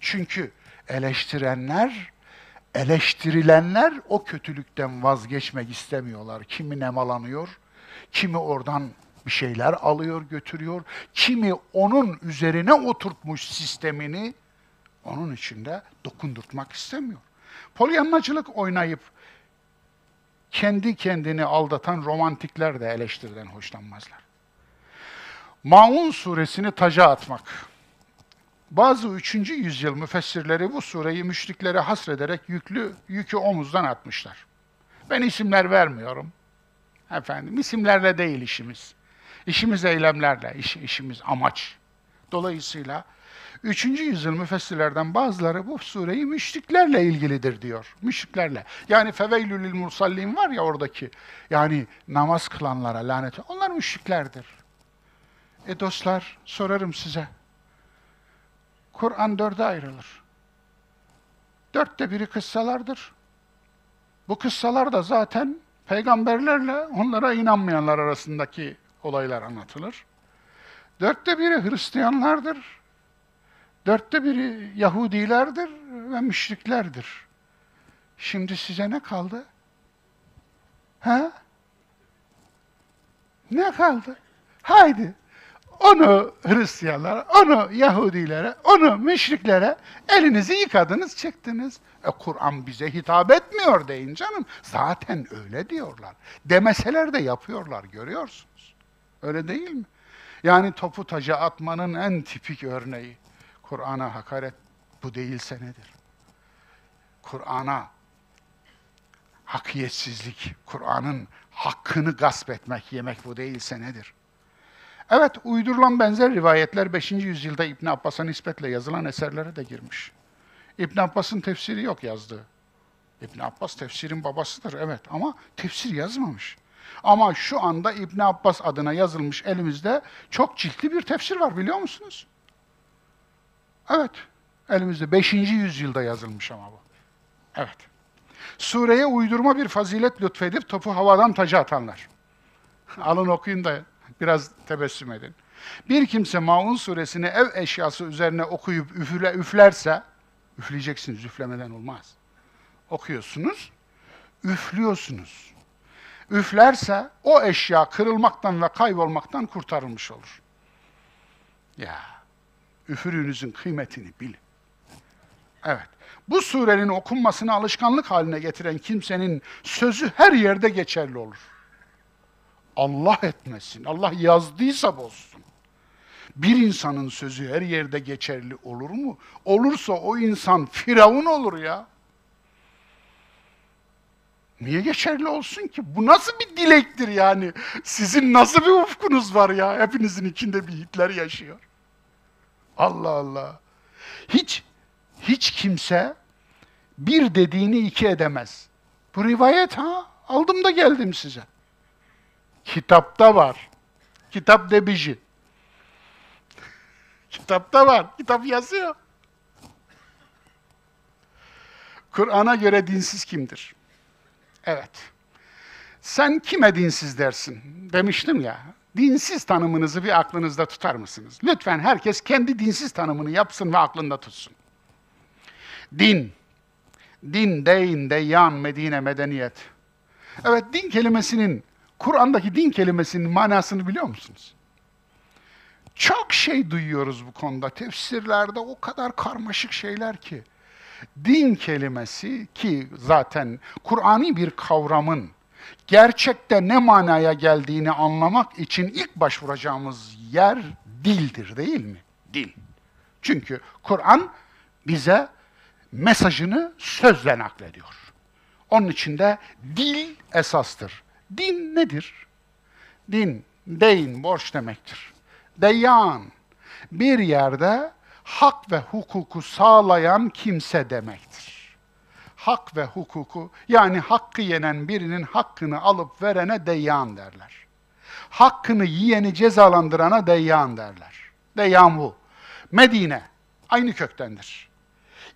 Çünkü eleştirenler, eleştirilenler o kötülükten vazgeçmek istemiyorlar. Kimi nemalanıyor, kimi oradan bir şeyler alıyor, götürüyor. Kimi onun üzerine oturtmuş sistemini onun içinde dokundurtmak istemiyor. Polyanmacılık oynayıp kendi kendini aldatan romantikler de eleştiriden hoşlanmazlar. Maun suresini taca atmak. Bazı 3. yüzyıl müfessirleri bu sureyi müşriklere hasrederek yüklü yükü omuzdan atmışlar. Ben isimler vermiyorum. Efendim isimlerle değil işimiz. İşimiz eylemlerle, iş, işimiz amaç. Dolayısıyla 3. yüzyıl müfessirlerden bazıları bu sureyi müşriklerle ilgilidir diyor. Müşriklerle. Yani feveylülül mursallin var ya oradaki. Yani namaz kılanlara lanet. Onlar müşriklerdir. E dostlar sorarım size. Kur'an dörde ayrılır. Dörtte biri kıssalardır. Bu kıssalar da zaten peygamberlerle onlara inanmayanlar arasındaki olaylar anlatılır. Dörtte biri Hristiyanlardır. Dörtte biri Yahudilerdir ve müşriklerdir. Şimdi size ne kaldı? Ha? Ne kaldı? Haydi onu Hristiyanlara, onu Yahudilere, onu müşriklere elinizi yıkadınız, çıktınız. E, Kur'an bize hitap etmiyor deyin canım. Zaten öyle diyorlar. Demeseler de yapıyorlar, görüyorsunuz. Öyle değil mi? Yani topu taca atmanın en tipik örneği. Kur'an'a hakaret bu değilse nedir? Kur'an'a hakiyetsizlik, Kur'an'ın hakkını gasp etmek, yemek bu değilse nedir? Evet, uydurulan benzer rivayetler 5. yüzyılda İbn Abbas'a nispetle yazılan eserlere de girmiş. İbn Abbas'ın tefsiri yok yazdığı. İbn Abbas tefsirin babasıdır, evet ama tefsir yazmamış. Ama şu anda İbn Abbas adına yazılmış elimizde çok ciltli bir tefsir var biliyor musunuz? Evet, elimizde 5. yüzyılda yazılmış ama bu. Evet. Sureye uydurma bir fazilet lütfedip topu havadan taca atanlar. Alın okuyun da biraz tebessüm edin. Bir kimse Maun suresini ev eşyası üzerine okuyup üfle, üflerse, üfleyeceksiniz, üflemeden olmaz. Okuyorsunuz, üflüyorsunuz. Üflerse o eşya kırılmaktan ve kaybolmaktan kurtarılmış olur. Ya, üfürüğünüzün kıymetini bilin. Evet. Bu surenin okunmasını alışkanlık haline getiren kimsenin sözü her yerde geçerli olur. Allah etmesin. Allah yazdıysa bozsun. Bir insanın sözü her yerde geçerli olur mu? Olursa o insan firavun olur ya. Niye geçerli olsun ki? Bu nasıl bir dilektir yani? Sizin nasıl bir ufkunuz var ya? Hepinizin içinde bir Hitler yaşıyor. Allah Allah. Hiç hiç kimse bir dediğini iki edemez. Bu rivayet ha? Aldım da geldim size. Kitapta var. Kitap debiji. Kitapta var. Kitap yazıyor. Kur'an'a göre dinsiz kimdir? Evet. Sen kime dinsiz dersin? Demiştim ya. Dinsiz tanımınızı bir aklınızda tutar mısınız? Lütfen herkes kendi dinsiz tanımını yapsın ve aklında tutsun. Din. Din, deyin, deyyan, Medine, medeniyet. Evet, din kelimesinin, Kur'an'daki din kelimesinin manasını biliyor musunuz? Çok şey duyuyoruz bu konuda. Tefsirlerde o kadar karmaşık şeyler ki. Din kelimesi ki zaten Kur'an'i bir kavramın gerçekte ne manaya geldiğini anlamak için ilk başvuracağımız yer dildir değil mi? Dil. Çünkü Kur'an bize mesajını sözle naklediyor. Onun için de dil esastır. Din nedir? Din, deyin, borç demektir. Deyan, bir yerde hak ve hukuku sağlayan kimse demektir. Hak ve hukuku, yani hakkı yenen birinin hakkını alıp verene deyan derler. Hakkını yiyeni cezalandırana deyan derler. Deyan bu. Medine, aynı köktendir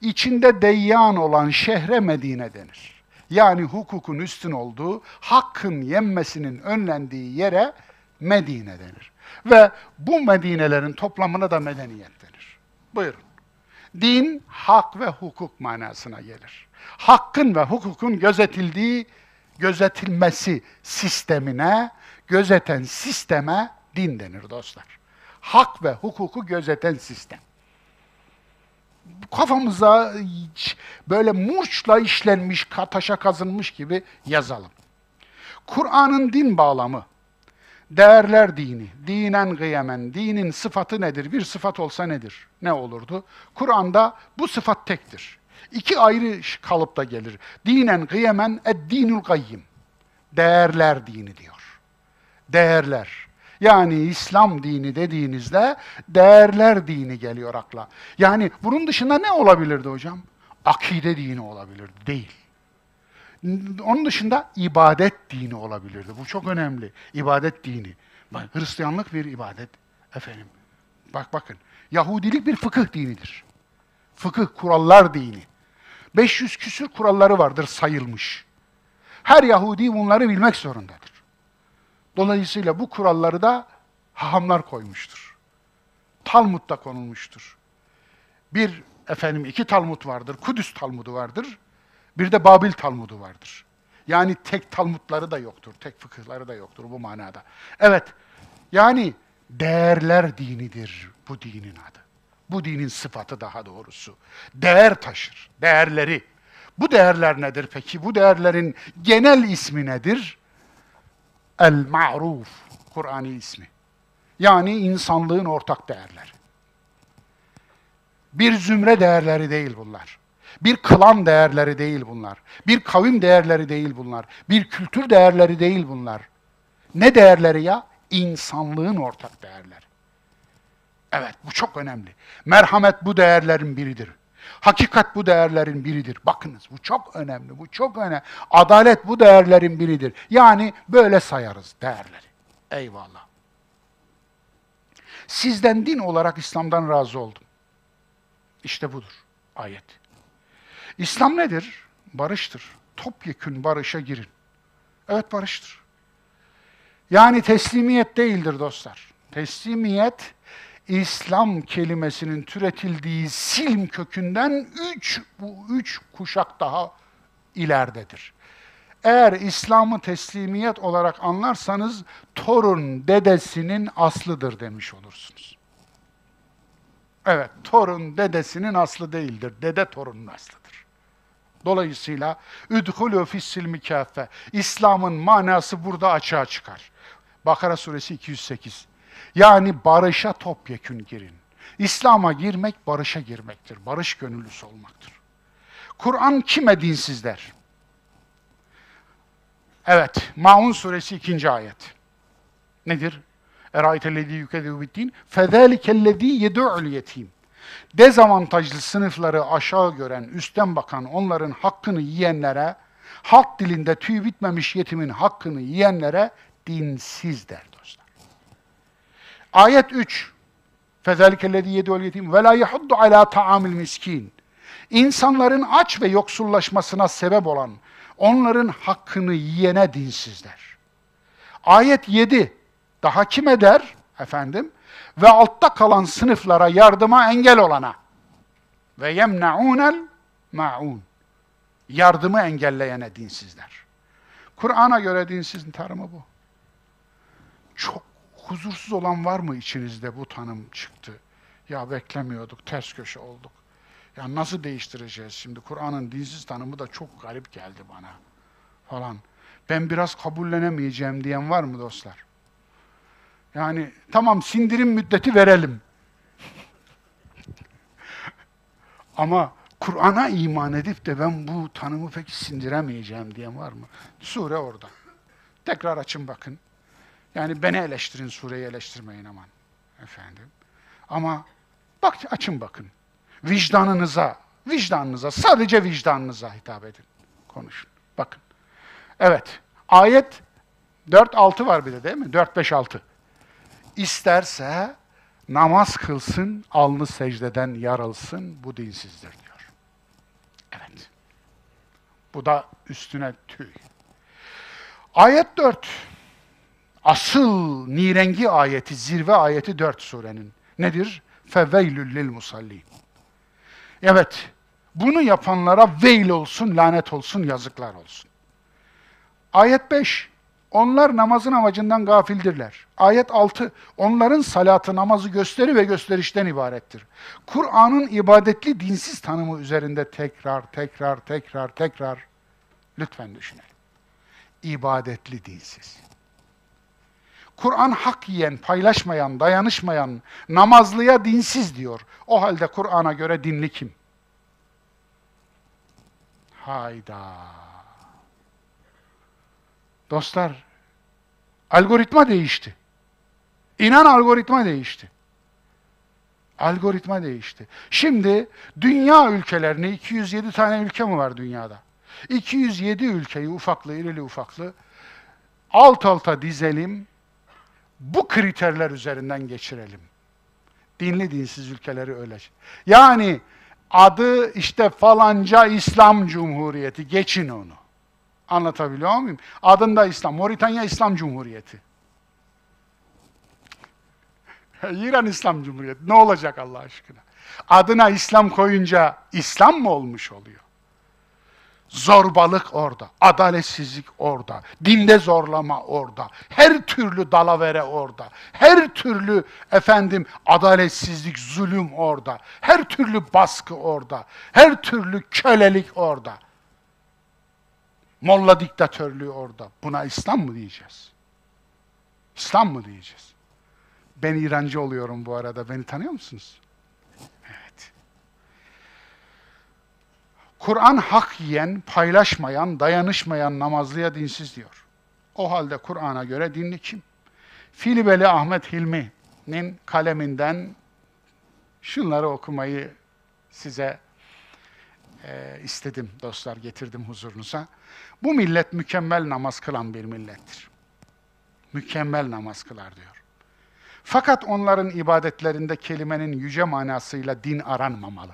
içinde deyyan olan şehre Medine denir. Yani hukukun üstün olduğu, hakkın yenmesinin önlendiği yere Medine denir. Ve bu Medinelerin toplamına da medeniyet denir. Buyurun. Din, hak ve hukuk manasına gelir. Hakkın ve hukukun gözetildiği, gözetilmesi sistemine, gözeten sisteme din denir dostlar. Hak ve hukuku gözeten sistem kafamıza böyle murçla işlenmiş, taşa kazınmış gibi yazalım. Kur'an'ın din bağlamı, değerler dini, dinen kıyamen, dinin sıfatı nedir? Bir sıfat olsa nedir? Ne olurdu? Kur'an'da bu sıfat tektir. İki ayrı kalıpta gelir. Dinen kıyamen ed-dinul kayyim. Değerler dini diyor. Değerler. Yani İslam dini dediğinizde değerler dini geliyor akla. Yani bunun dışında ne olabilirdi hocam? Akide dini olabilirdi. Değil. Onun dışında ibadet dini olabilirdi. Bu çok önemli. İbadet dini. Bak, Hristiyanlık bir ibadet. Efendim. Bak bakın. Yahudilik bir fıkıh dinidir. Fıkıh, kurallar dini. 500 küsür kuralları vardır sayılmış. Her Yahudi bunları bilmek zorundadır. Dolayısıyla bu kuralları da hahamlar koymuştur. Talmud'da konulmuştur. Bir efendim iki Talmud vardır. Kudüs Talmudu vardır. Bir de Babil Talmudu vardır. Yani tek Talmudları da yoktur, tek fıkıhları da yoktur bu manada. Evet, yani değerler dinidir bu dinin adı. Bu dinin sıfatı daha doğrusu. Değer taşır, değerleri. Bu değerler nedir peki? Bu değerlerin genel ismi nedir? El-Ma'ruf, Kur'an'ı ismi. Yani insanlığın ortak değerleri. Bir zümre değerleri değil bunlar. Bir klan değerleri değil bunlar. Bir kavim değerleri değil bunlar. Bir kültür değerleri değil bunlar. Ne değerleri ya? İnsanlığın ortak değerleri. Evet, bu çok önemli. Merhamet bu değerlerin biridir. Hakikat bu değerlerin biridir. Bakınız bu çok önemli, bu çok önemli. Adalet bu değerlerin biridir. Yani böyle sayarız değerleri. Eyvallah. Sizden din olarak İslam'dan razı oldum. İşte budur ayet. İslam nedir? Barıştır. Topyekün barışa girin. Evet barıştır. Yani teslimiyet değildir dostlar. Teslimiyet İslam kelimesinin türetildiği silm kökünden üç, bu üç kuşak daha ileridedir. Eğer İslam'ı teslimiyet olarak anlarsanız torun dedesinin aslıdır demiş olursunuz. Evet, torun dedesinin aslı değildir. Dede torunun aslıdır. Dolayısıyla üdhulü fissilmi kâfe. İslam'ın manası burada açığa çıkar. Bakara suresi 208. Yani barışa topyekün girin. İslam'a girmek barışa girmektir. Barış gönüllüsü olmaktır. Kur'an kime dinsiz der? Evet, Maun suresi 2. ayet. Nedir? Eraytellezî yükezî biddin fezâlikellezî yedû'ul yetim. Dezavantajlı sınıfları aşağı gören, üstten bakan, onların hakkını yiyenlere, halk dilinde tüy bitmemiş yetimin hakkını yiyenlere dinsiz der dostlar. Ayet 3. Fezâlikellezî yedû'ul yetim ve lâ yahuddu alâ ta'amil miskin. İnsanların aç ve yoksullaşmasına sebep olan, onların hakkını yiyene dinsizler. Ayet 7. Daha kim eder? Efendim? Ve altta kalan sınıflara yardıma engel olana. Ve yemna'unel ma'un. Yardımı engelleyene dinsizler. Kur'an'a göre dinsizin tanımı bu. Çok huzursuz olan var mı içinizde bu tanım çıktı? Ya beklemiyorduk, ters köşe olduk. Ya nasıl değiştireceğiz şimdi? Kur'an'ın dinsiz tanımı da çok garip geldi bana falan. Ben biraz kabullenemeyeceğim diyen var mı dostlar? Yani tamam sindirim müddeti verelim. <laughs> Ama Kur'an'a iman edip de ben bu tanımı pek sindiremeyeceğim diyen var mı? Sure orada. Tekrar açın bakın. Yani beni eleştirin, sureyi eleştirmeyin aman. Efendim. Ama bak açın bakın. Vicdanınıza, vicdanınıza, sadece vicdanınıza hitap edin. Konuşun. Bakın. Evet. Ayet 4-6 var bir de değil mi? 4-5-6. İsterse namaz kılsın, alnı secdeden yarılsın, bu dinsizdir diyor. Evet. Bu da üstüne tüy. Ayet 4. Asıl nirengi ayeti, zirve ayeti 4 surenin. Nedir? Feveylül lil musallin. Evet, bunu yapanlara veil olsun, lanet olsun, yazıklar olsun. Ayet 5. Onlar namazın amacından gafildirler. Ayet 6. Onların salatı namazı gösteri ve gösterişten ibarettir. Kur'an'ın ibadetli dinsiz tanımı üzerinde tekrar, tekrar, tekrar, tekrar lütfen düşünelim. İbadetli dinsiz. Kur'an hak yiyen, paylaşmayan, dayanışmayan, namazlıya dinsiz diyor. O halde Kur'an'a göre dinli kim? Hayda. Dostlar, algoritma değişti. İnan algoritma değişti. Algoritma değişti. Şimdi dünya ülkelerini, 207 tane ülke mi var dünyada? 207 ülkeyi ufaklı, irili ufaklı alt alta dizelim, bu kriterler üzerinden geçirelim. Dinli dinsiz ülkeleri öyle. Yani Adı işte falanca İslam Cumhuriyeti. Geçin onu. Anlatabiliyor muyum? Adında İslam. Moritanya İslam Cumhuriyeti. <laughs> İran İslam Cumhuriyeti. Ne olacak Allah aşkına? Adına İslam koyunca İslam mı olmuş oluyor? Zorbalık orada, adaletsizlik orada, dinde zorlama orada, her türlü dalavere orada, her türlü efendim adaletsizlik, zulüm orada, her türlü baskı orada, her türlü kölelik orada. Molla diktatörlüğü orada. Buna İslam mı diyeceğiz? İslam mı diyeceğiz? Ben İrancı oluyorum bu arada. Beni tanıyor musunuz? Kur'an hak yiyen, paylaşmayan, dayanışmayan namazlıya dinsiz diyor. O halde Kur'an'a göre dinli kim? Filibeli Ahmet Hilmi'nin kaleminden şunları okumayı size e, istedim dostlar, getirdim huzurunuza. Bu millet mükemmel namaz kılan bir millettir. Mükemmel namaz kılar diyor. Fakat onların ibadetlerinde kelimenin yüce manasıyla din aranmamalı.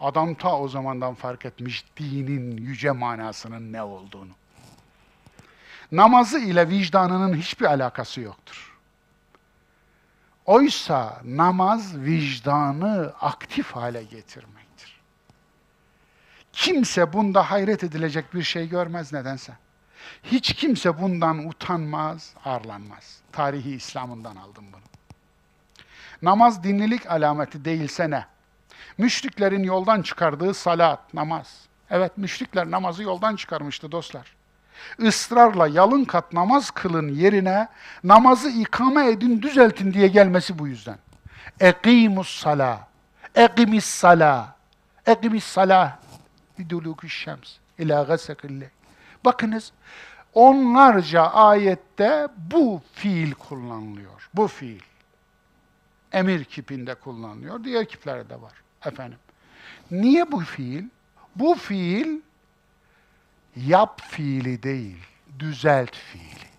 Adam ta o zamandan fark etmiş dinin yüce manasının ne olduğunu. Namazı ile vicdanının hiçbir alakası yoktur. Oysa namaz vicdanı aktif hale getirmektir. Kimse bunda hayret edilecek bir şey görmez nedense. Hiç kimse bundan utanmaz, arlanmaz. Tarihi İslam'ından aldım bunu. Namaz dinlilik alameti değilse ne? Müşriklerin yoldan çıkardığı salat, namaz. Evet, müşrikler namazı yoldan çıkarmıştı dostlar. Israrla yalın kat namaz kılın yerine namazı ikame edin, düzeltin diye gelmesi bu yüzden. Ekimus sala, ekimis sala, ekimis sala, iduluku şems, ila gasekille. Bakınız, onlarca ayette bu fiil kullanılıyor. Bu fiil. Emir kipinde kullanılıyor. Diğer kiplerde de var efendim. Niye bu fiil? Bu fiil yap fiili değil, düzelt fiili.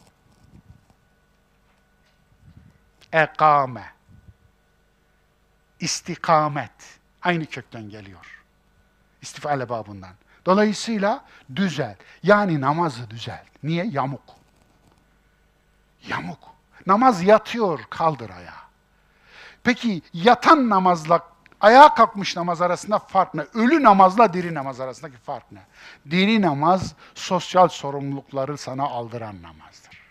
Ekame, istikamet aynı kökten geliyor. İstifale babından. Dolayısıyla düzel. Yani namazı düzel. Niye? Yamuk. Yamuk. Namaz yatıyor, kaldır ayağı. Peki yatan namazla ayağa kalkmış namaz arasında fark ne? Ölü namazla diri namaz arasındaki fark ne? Diri namaz sosyal sorumlulukları sana aldıran namazdır.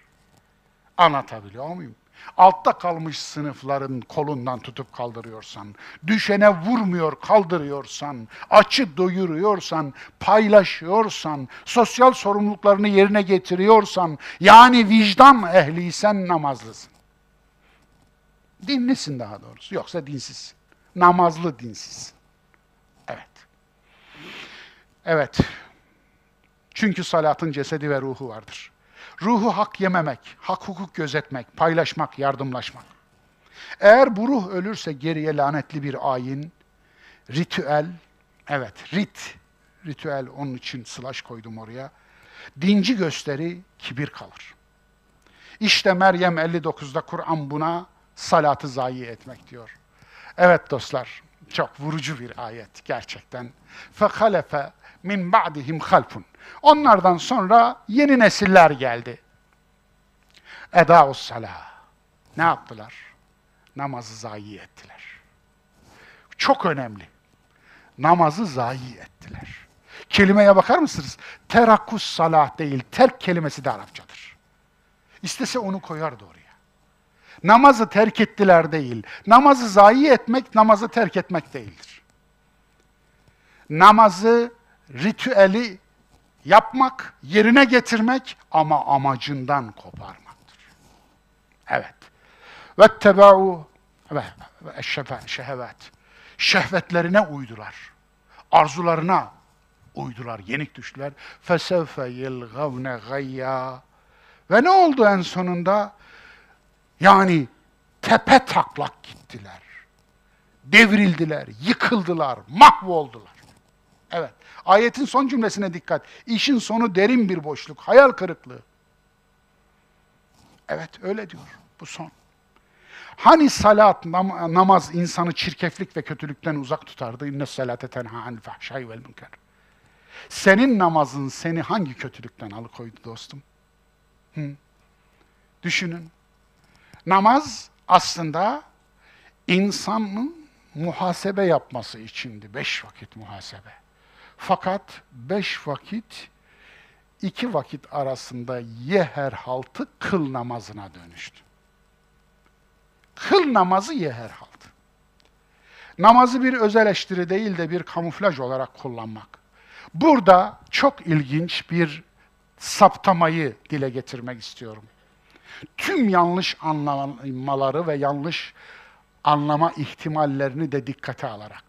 Anlatabiliyor muyum? Altta kalmış sınıfların kolundan tutup kaldırıyorsan, düşene vurmuyor kaldırıyorsan, açı doyuruyorsan, paylaşıyorsan, sosyal sorumluluklarını yerine getiriyorsan, yani vicdan ehliysen namazlısın. Dinlisin daha doğrusu, yoksa dinsizsin. Namazlı dinsiz. Evet. Evet. Çünkü salatın cesedi ve ruhu vardır. Ruhu hak yememek, hak hukuk gözetmek, paylaşmak, yardımlaşmak. Eğer bu ruh ölürse geriye lanetli bir ayin, ritüel, evet rit, ritüel onun için slash koydum oraya. Dinci gösteri, kibir kalır. İşte Meryem 59'da Kur'an buna salatı zayi etmek diyor. Evet dostlar, çok vurucu bir ayet gerçekten. فَخَلَفَ min ba'dihim halfun. Onlardan sonra yeni nesiller geldi. Eda'us salah. Ne yaptılar? Namazı zayi ettiler. Çok önemli. Namazı zayi ettiler. Kelimeye bakar mısınız? Terakkus salah değil, terk kelimesi de Arapçadır. İstese onu koyardı oraya. Namazı terk ettiler değil. Namazı zayi etmek, namazı terk etmek değildir. Namazı, ritüeli yapmak, yerine getirmek ama amacından koparmaktır. Evet. Ve tebau ve şehvet. Şehvetlerine uydular. Arzularına uydular, yenik düştüler. Fesevfe yelgavne gayya. Ve ne oldu en sonunda? Yani tepe taklak gittiler. Devrildiler, yıkıldılar, mahvoldular. Evet. Ayetin son cümlesine dikkat. İşin sonu derin bir boşluk, hayal kırıklığı. Evet öyle diyor. Bu son. Hani salat, nam- namaz insanı çirkeflik ve kötülükten uzak tutardı? İnne salate tenha anil fahşai vel münker. Senin namazın seni hangi kötülükten alıkoydu dostum? Hı? Düşünün. Namaz aslında insanın muhasebe yapması içindi. Beş vakit muhasebe. Fakat beş vakit, iki vakit arasında yeher haltı kıl namazına dönüştü. Kıl namazı yeher haltı. Namazı bir öz eleştiri değil de bir kamuflaj olarak kullanmak. Burada çok ilginç bir saptamayı dile getirmek istiyorum. Tüm yanlış anlamaları ve yanlış anlama ihtimallerini de dikkate alarak.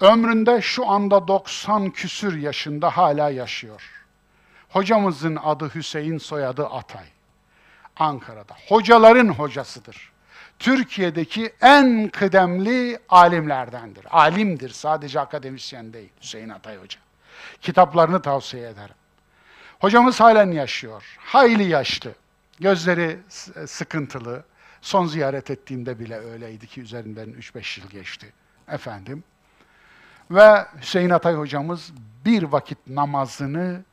Ömründe şu anda 90 küsür yaşında hala yaşıyor. Hocamızın adı Hüseyin, soyadı Atay. Ankara'da. Hocaların hocasıdır. Türkiye'deki en kıdemli alimlerdendir. Alimdir, sadece akademisyen değil Hüseyin Atay Hoca. Kitaplarını tavsiye ederim. Hocamız halen yaşıyor. Hayli yaşlı. Gözleri sıkıntılı. Son ziyaret ettiğimde bile öyleydi ki üzerinden 3-5 yıl geçti. Efendim. Ve Hüseyin Atay hocamız bir vakit namazını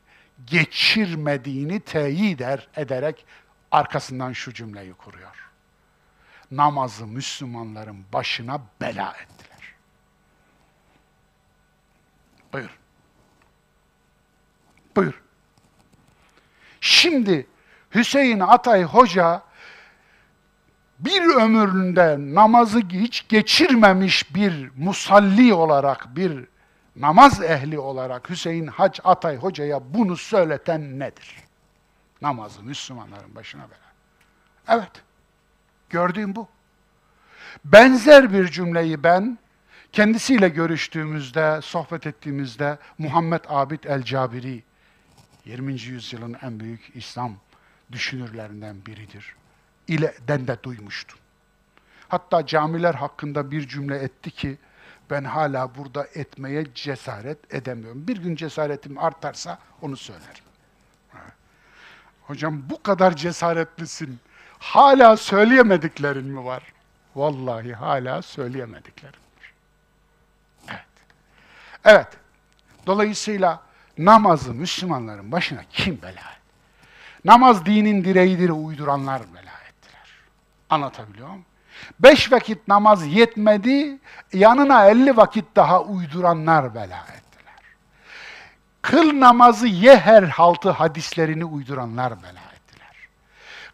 geçirmediğini teyit eder, ederek arkasından şu cümleyi kuruyor. Namazı Müslümanların başına bela ettiler. Buyur. Buyur. Şimdi Hüseyin Atay Hoca bir ömründe namazı hiç geçirmemiş bir musalli olarak, bir namaz ehli olarak Hüseyin Hac Atay Hoca'ya bunu söyleten nedir? Namazı Müslümanların başına bela. Evet, gördüğüm bu. Benzer bir cümleyi ben kendisiyle görüştüğümüzde, sohbet ettiğimizde Muhammed Abid el-Cabiri, 20. yüzyılın en büyük İslam düşünürlerinden biridir. İle'den de duymuştum. Hatta camiler hakkında bir cümle etti ki ben hala burada etmeye cesaret edemiyorum. Bir gün cesaretim artarsa onu söylerim. Hocam bu kadar cesaretlisin. Hala söyleyemediklerin mi var? Vallahi hala söyleyemediklerim var. Evet. Evet. Dolayısıyla namazı Müslümanların başına kim bela? Namaz dinin direğidir uyduranlar bela ettiler. Anlatabiliyor muyum? Beş vakit namaz yetmedi, yanına elli vakit daha uyduranlar bela ettiler. Kıl namazı ye her haltı hadislerini uyduranlar bela ettiler.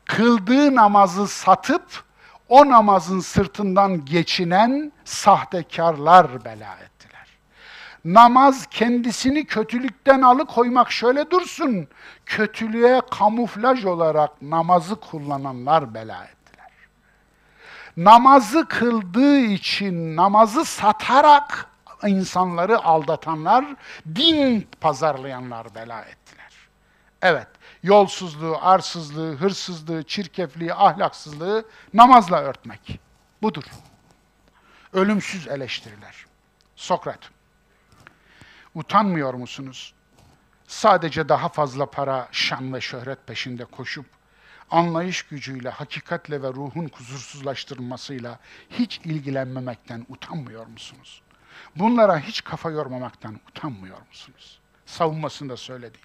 Kıldığı namazı satıp o namazın sırtından geçinen sahtekarlar bela ettiler namaz kendisini kötülükten alıkoymak şöyle dursun. Kötülüğe kamuflaj olarak namazı kullananlar bela ettiler. Namazı kıldığı için namazı satarak insanları aldatanlar, din pazarlayanlar bela ettiler. Evet, yolsuzluğu, arsızlığı, hırsızlığı, çirkefliği, ahlaksızlığı namazla örtmek. Budur. Ölümsüz eleştiriler. Sokrat. Utanmıyor musunuz? Sadece daha fazla para, şan ve şöhret peşinde koşup, anlayış gücüyle, hakikatle ve ruhun kusursuzlaştırılmasıyla hiç ilgilenmemekten utanmıyor musunuz? Bunlara hiç kafa yormamaktan utanmıyor musunuz? Savunmasında söyledi.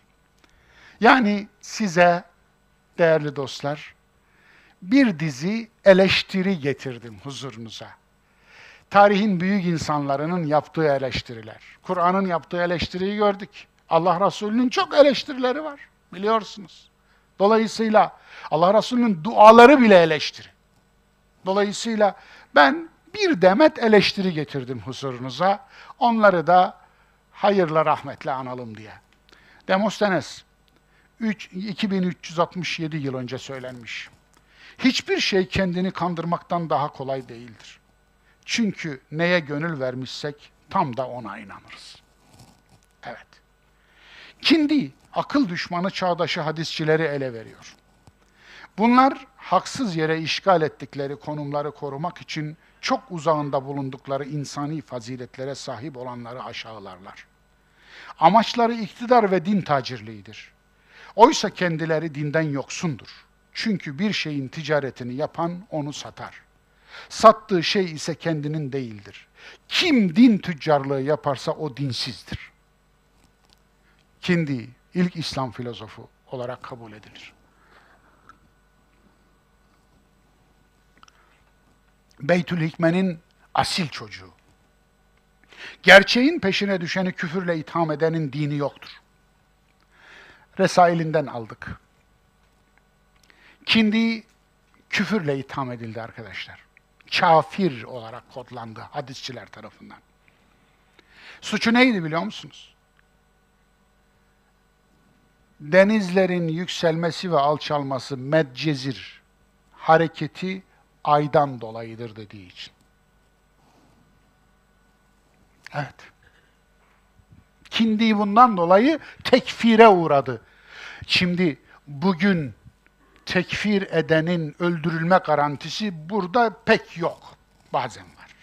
Yani size değerli dostlar bir dizi eleştiri getirdim huzurunuza tarihin büyük insanlarının yaptığı eleştiriler. Kur'an'ın yaptığı eleştiriyi gördük. Allah Resulü'nün çok eleştirileri var biliyorsunuz. Dolayısıyla Allah Resulü'nün duaları bile eleştiri. Dolayısıyla ben bir demet eleştiri getirdim huzurunuza. Onları da hayırla rahmetle analım diye. Demosthenes 3, 2367 yıl önce söylenmiş. Hiçbir şey kendini kandırmaktan daha kolay değildir. Çünkü neye gönül vermişsek tam da ona inanırız. Evet. Kindi, akıl düşmanı çağdaşı hadisçileri ele veriyor. Bunlar haksız yere işgal ettikleri konumları korumak için çok uzağında bulundukları insani faziletlere sahip olanları aşağılarlar. Amaçları iktidar ve din tacirliğidir. Oysa kendileri dinden yoksundur. Çünkü bir şeyin ticaretini yapan onu satar. Sattığı şey ise kendinin değildir. Kim din tüccarlığı yaparsa o dinsizdir. Kindi ilk İslam filozofu olarak kabul edilir. Beytül Hikme'nin asil çocuğu. Gerçeğin peşine düşeni küfürle itham edenin dini yoktur. Resailinden aldık. Kindi küfürle itham edildi arkadaşlar. Kafir olarak kodlandı hadisçiler tarafından. Suçu neydi biliyor musunuz? Denizlerin yükselmesi ve alçalması medcezir hareketi aydan dolayıdır dediği için. Evet. Kindi bundan dolayı tekfire uğradı. Şimdi bugün tekfir edenin öldürülme garantisi burada pek yok. Bazen var.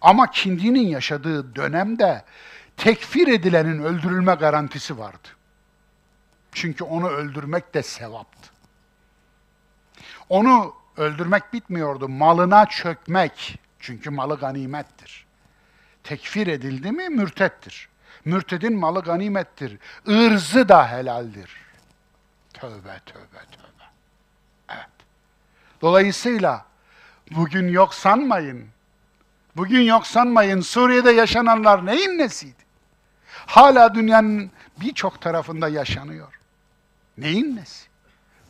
Ama Kindi'nin yaşadığı dönemde tekfir edilenin öldürülme garantisi vardı. Çünkü onu öldürmek de sevaptı. Onu öldürmek bitmiyordu. Malına çökmek. Çünkü malı ganimettir. Tekfir edildi mi mürtettir. Mürtedin malı ganimettir. Irzı da helaldir. Tövbe tövbe tövbe. Dolayısıyla bugün yok sanmayın. Bugün yok sanmayın. Suriye'de yaşananlar neyin nesiydi? Hala dünyanın birçok tarafında yaşanıyor. Neyin nesi?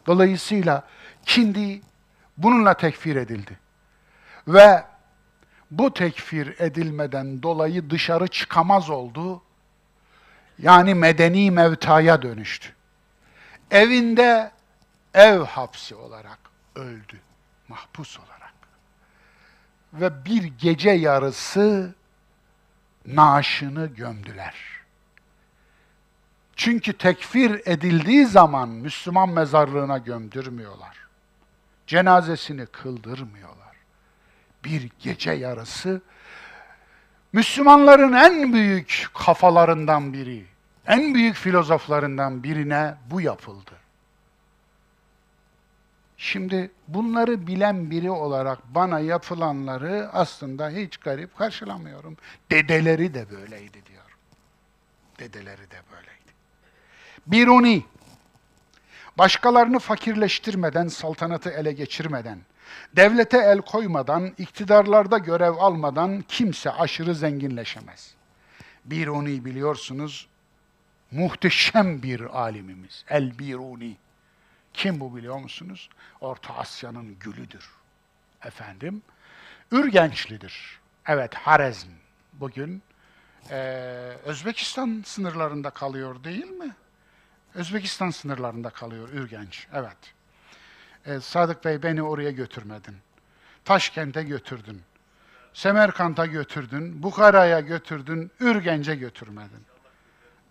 Dolayısıyla Kindi bununla tekfir edildi. Ve bu tekfir edilmeden dolayı dışarı çıkamaz oldu. Yani medeni mevtaya dönüştü. Evinde ev hapsi olarak öldü, mahpus olarak. Ve bir gece yarısı naaşını gömdüler. Çünkü tekfir edildiği zaman Müslüman mezarlığına gömdürmüyorlar. Cenazesini kıldırmıyorlar. Bir gece yarısı Müslümanların en büyük kafalarından biri, en büyük filozoflarından birine bu yapıldı. Şimdi bunları bilen biri olarak bana yapılanları aslında hiç garip karşılamıyorum. Dedeleri de böyleydi diyor. Dedeleri de böyleydi. Biruni, başkalarını fakirleştirmeden, saltanatı ele geçirmeden, devlete el koymadan, iktidarlarda görev almadan kimse aşırı zenginleşemez. Biruni biliyorsunuz, muhteşem bir alimimiz. El-Biruni. Kim bu biliyor musunuz? Orta Asya'nın gülüdür. Efendim, Ürgençlidir. Evet, Harezm. Bugün ee, Özbekistan sınırlarında kalıyor değil mi? Özbekistan sınırlarında kalıyor Ürgenç. Evet. Ee, Sadık Bey beni oraya götürmedin. Taşkent'e götürdün. Semerkant'a götürdün. Bukhara'ya götürdün. Ürgenç'e götürmedin.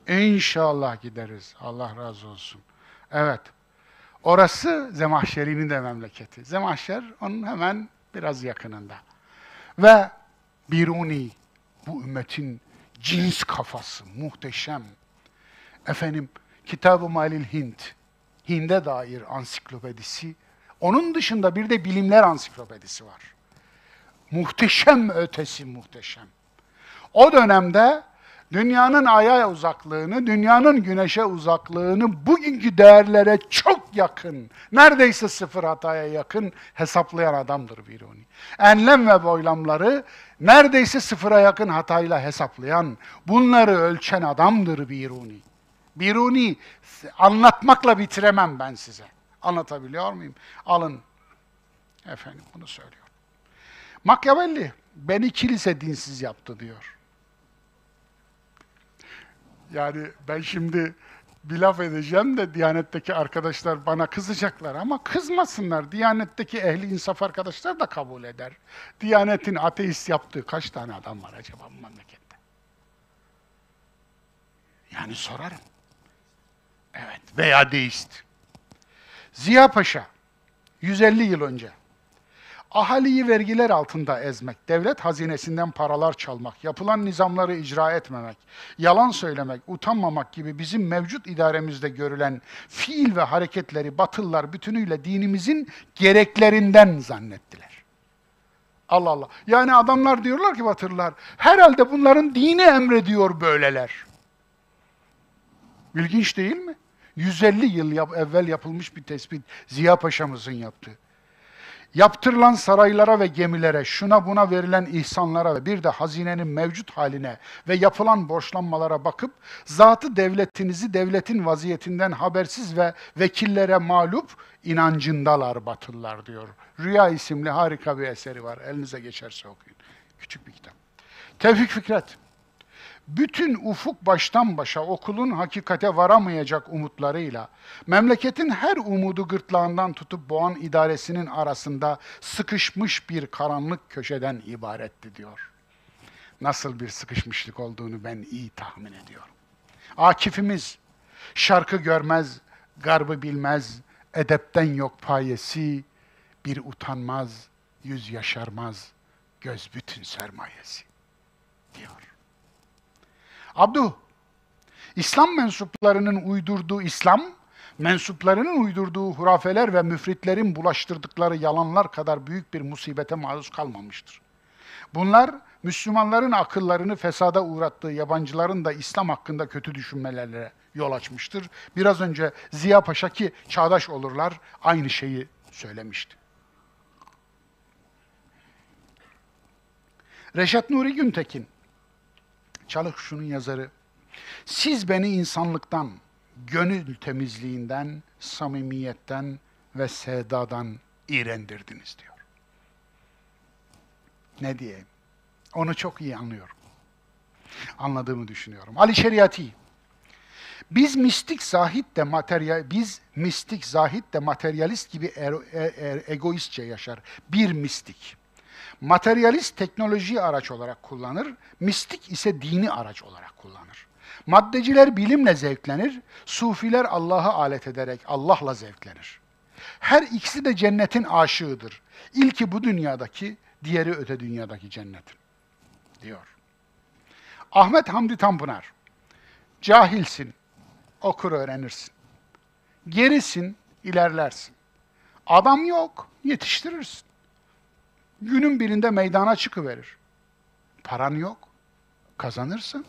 İnşallah gideriz. Allah razı olsun. Evet. Orası Zemahşeri'nin de memleketi. Zemahşer onun hemen biraz yakınında. Ve Biruni, bu ümmetin cins kafası, muhteşem. Efendim, Kitab-ı Malil Hint, Hind'e dair ansiklopedisi. Onun dışında bir de bilimler ansiklopedisi var. Muhteşem ötesi muhteşem. O dönemde dünyanın aya uzaklığını, dünyanın güneşe uzaklığını bugünkü değerlere çok yakın, neredeyse sıfır hataya yakın hesaplayan adamdır Biruni. Enlem ve boylamları neredeyse sıfıra yakın hatayla hesaplayan, bunları ölçen adamdır Biruni. Biruni anlatmakla bitiremem ben size. Anlatabiliyor muyum? Alın. Efendim bunu söylüyor. Machiavelli beni kilise dinsiz yaptı diyor. Yani ben şimdi bir laf edeceğim de Diyanet'teki arkadaşlar bana kızacaklar ama kızmasınlar. Diyanet'teki ehli insaf arkadaşlar da kabul eder. Diyanet'in ateist yaptığı kaç tane adam var acaba bu memlekette? Yani sorarım. Evet veya deist. Ziya Paşa 150 yıl önce Ahaliyi vergiler altında ezmek, devlet hazinesinden paralar çalmak, yapılan nizamları icra etmemek, yalan söylemek, utanmamak gibi bizim mevcut idaremizde görülen fiil ve hareketleri Batılılar bütünüyle dinimizin gereklerinden zannettiler. Allah Allah. Yani adamlar diyorlar ki Batılılar, herhalde bunların dini emrediyor böyleler. İlginç değil mi? 150 yıl evvel yapılmış bir tespit Ziya Paşa'mızın yaptığı yaptırılan saraylara ve gemilere, şuna buna verilen ihsanlara ve bir de hazinenin mevcut haline ve yapılan borçlanmalara bakıp zatı devletinizi devletin vaziyetinden habersiz ve vekillere mağlup inancındalar batılılar diyor. Rüya isimli harika bir eseri var. Elinize geçerse okuyun. Küçük bir kitap. Tevfik Fikret bütün ufuk baştan başa okulun hakikate varamayacak umutlarıyla, memleketin her umudu gırtlağından tutup boğan idaresinin arasında sıkışmış bir karanlık köşeden ibaretti diyor. Nasıl bir sıkışmışlık olduğunu ben iyi tahmin ediyorum. Akifimiz, şarkı görmez, garbı bilmez, edepten yok payesi, bir utanmaz, yüz yaşarmaz, göz bütün sermayesi diyor. Abdu, İslam mensuplarının uydurduğu İslam, mensuplarının uydurduğu hurafeler ve müfritlerin bulaştırdıkları yalanlar kadar büyük bir musibete maruz kalmamıştır. Bunlar Müslümanların akıllarını fesada uğrattığı yabancıların da İslam hakkında kötü düşünmelerine yol açmıştır. Biraz önce Ziya Paşa ki çağdaş olurlar aynı şeyi söylemişti. Reşat Nuri Güntekin Çalık şunun yazarı. Siz beni insanlıktan, gönül temizliğinden, samimiyetten ve sevdadan iğrendirdiniz diyor. Ne diyeyim? Onu çok iyi anlıyorum. Anladığımı düşünüyorum. Ali Şeriati. Biz mistik zahit de materyal biz mistik zahit de materyalist gibi er, er, er, egoistçe yaşar. Bir mistik. Materyalist teknolojiyi araç olarak kullanır, mistik ise dini araç olarak kullanır. Maddeciler bilimle zevklenir, sufiler Allah'ı alet ederek Allah'la zevklenir. Her ikisi de cennetin aşığıdır. İlki bu dünyadaki, diğeri öte dünyadaki cennetin. Diyor. Ahmet Hamdi Tanpınar, cahilsin, okur öğrenirsin. Gerisin, ilerlersin. Adam yok, yetiştirirsin. Günün birinde meydana çıkıverir. Paran yok, kazanırsın.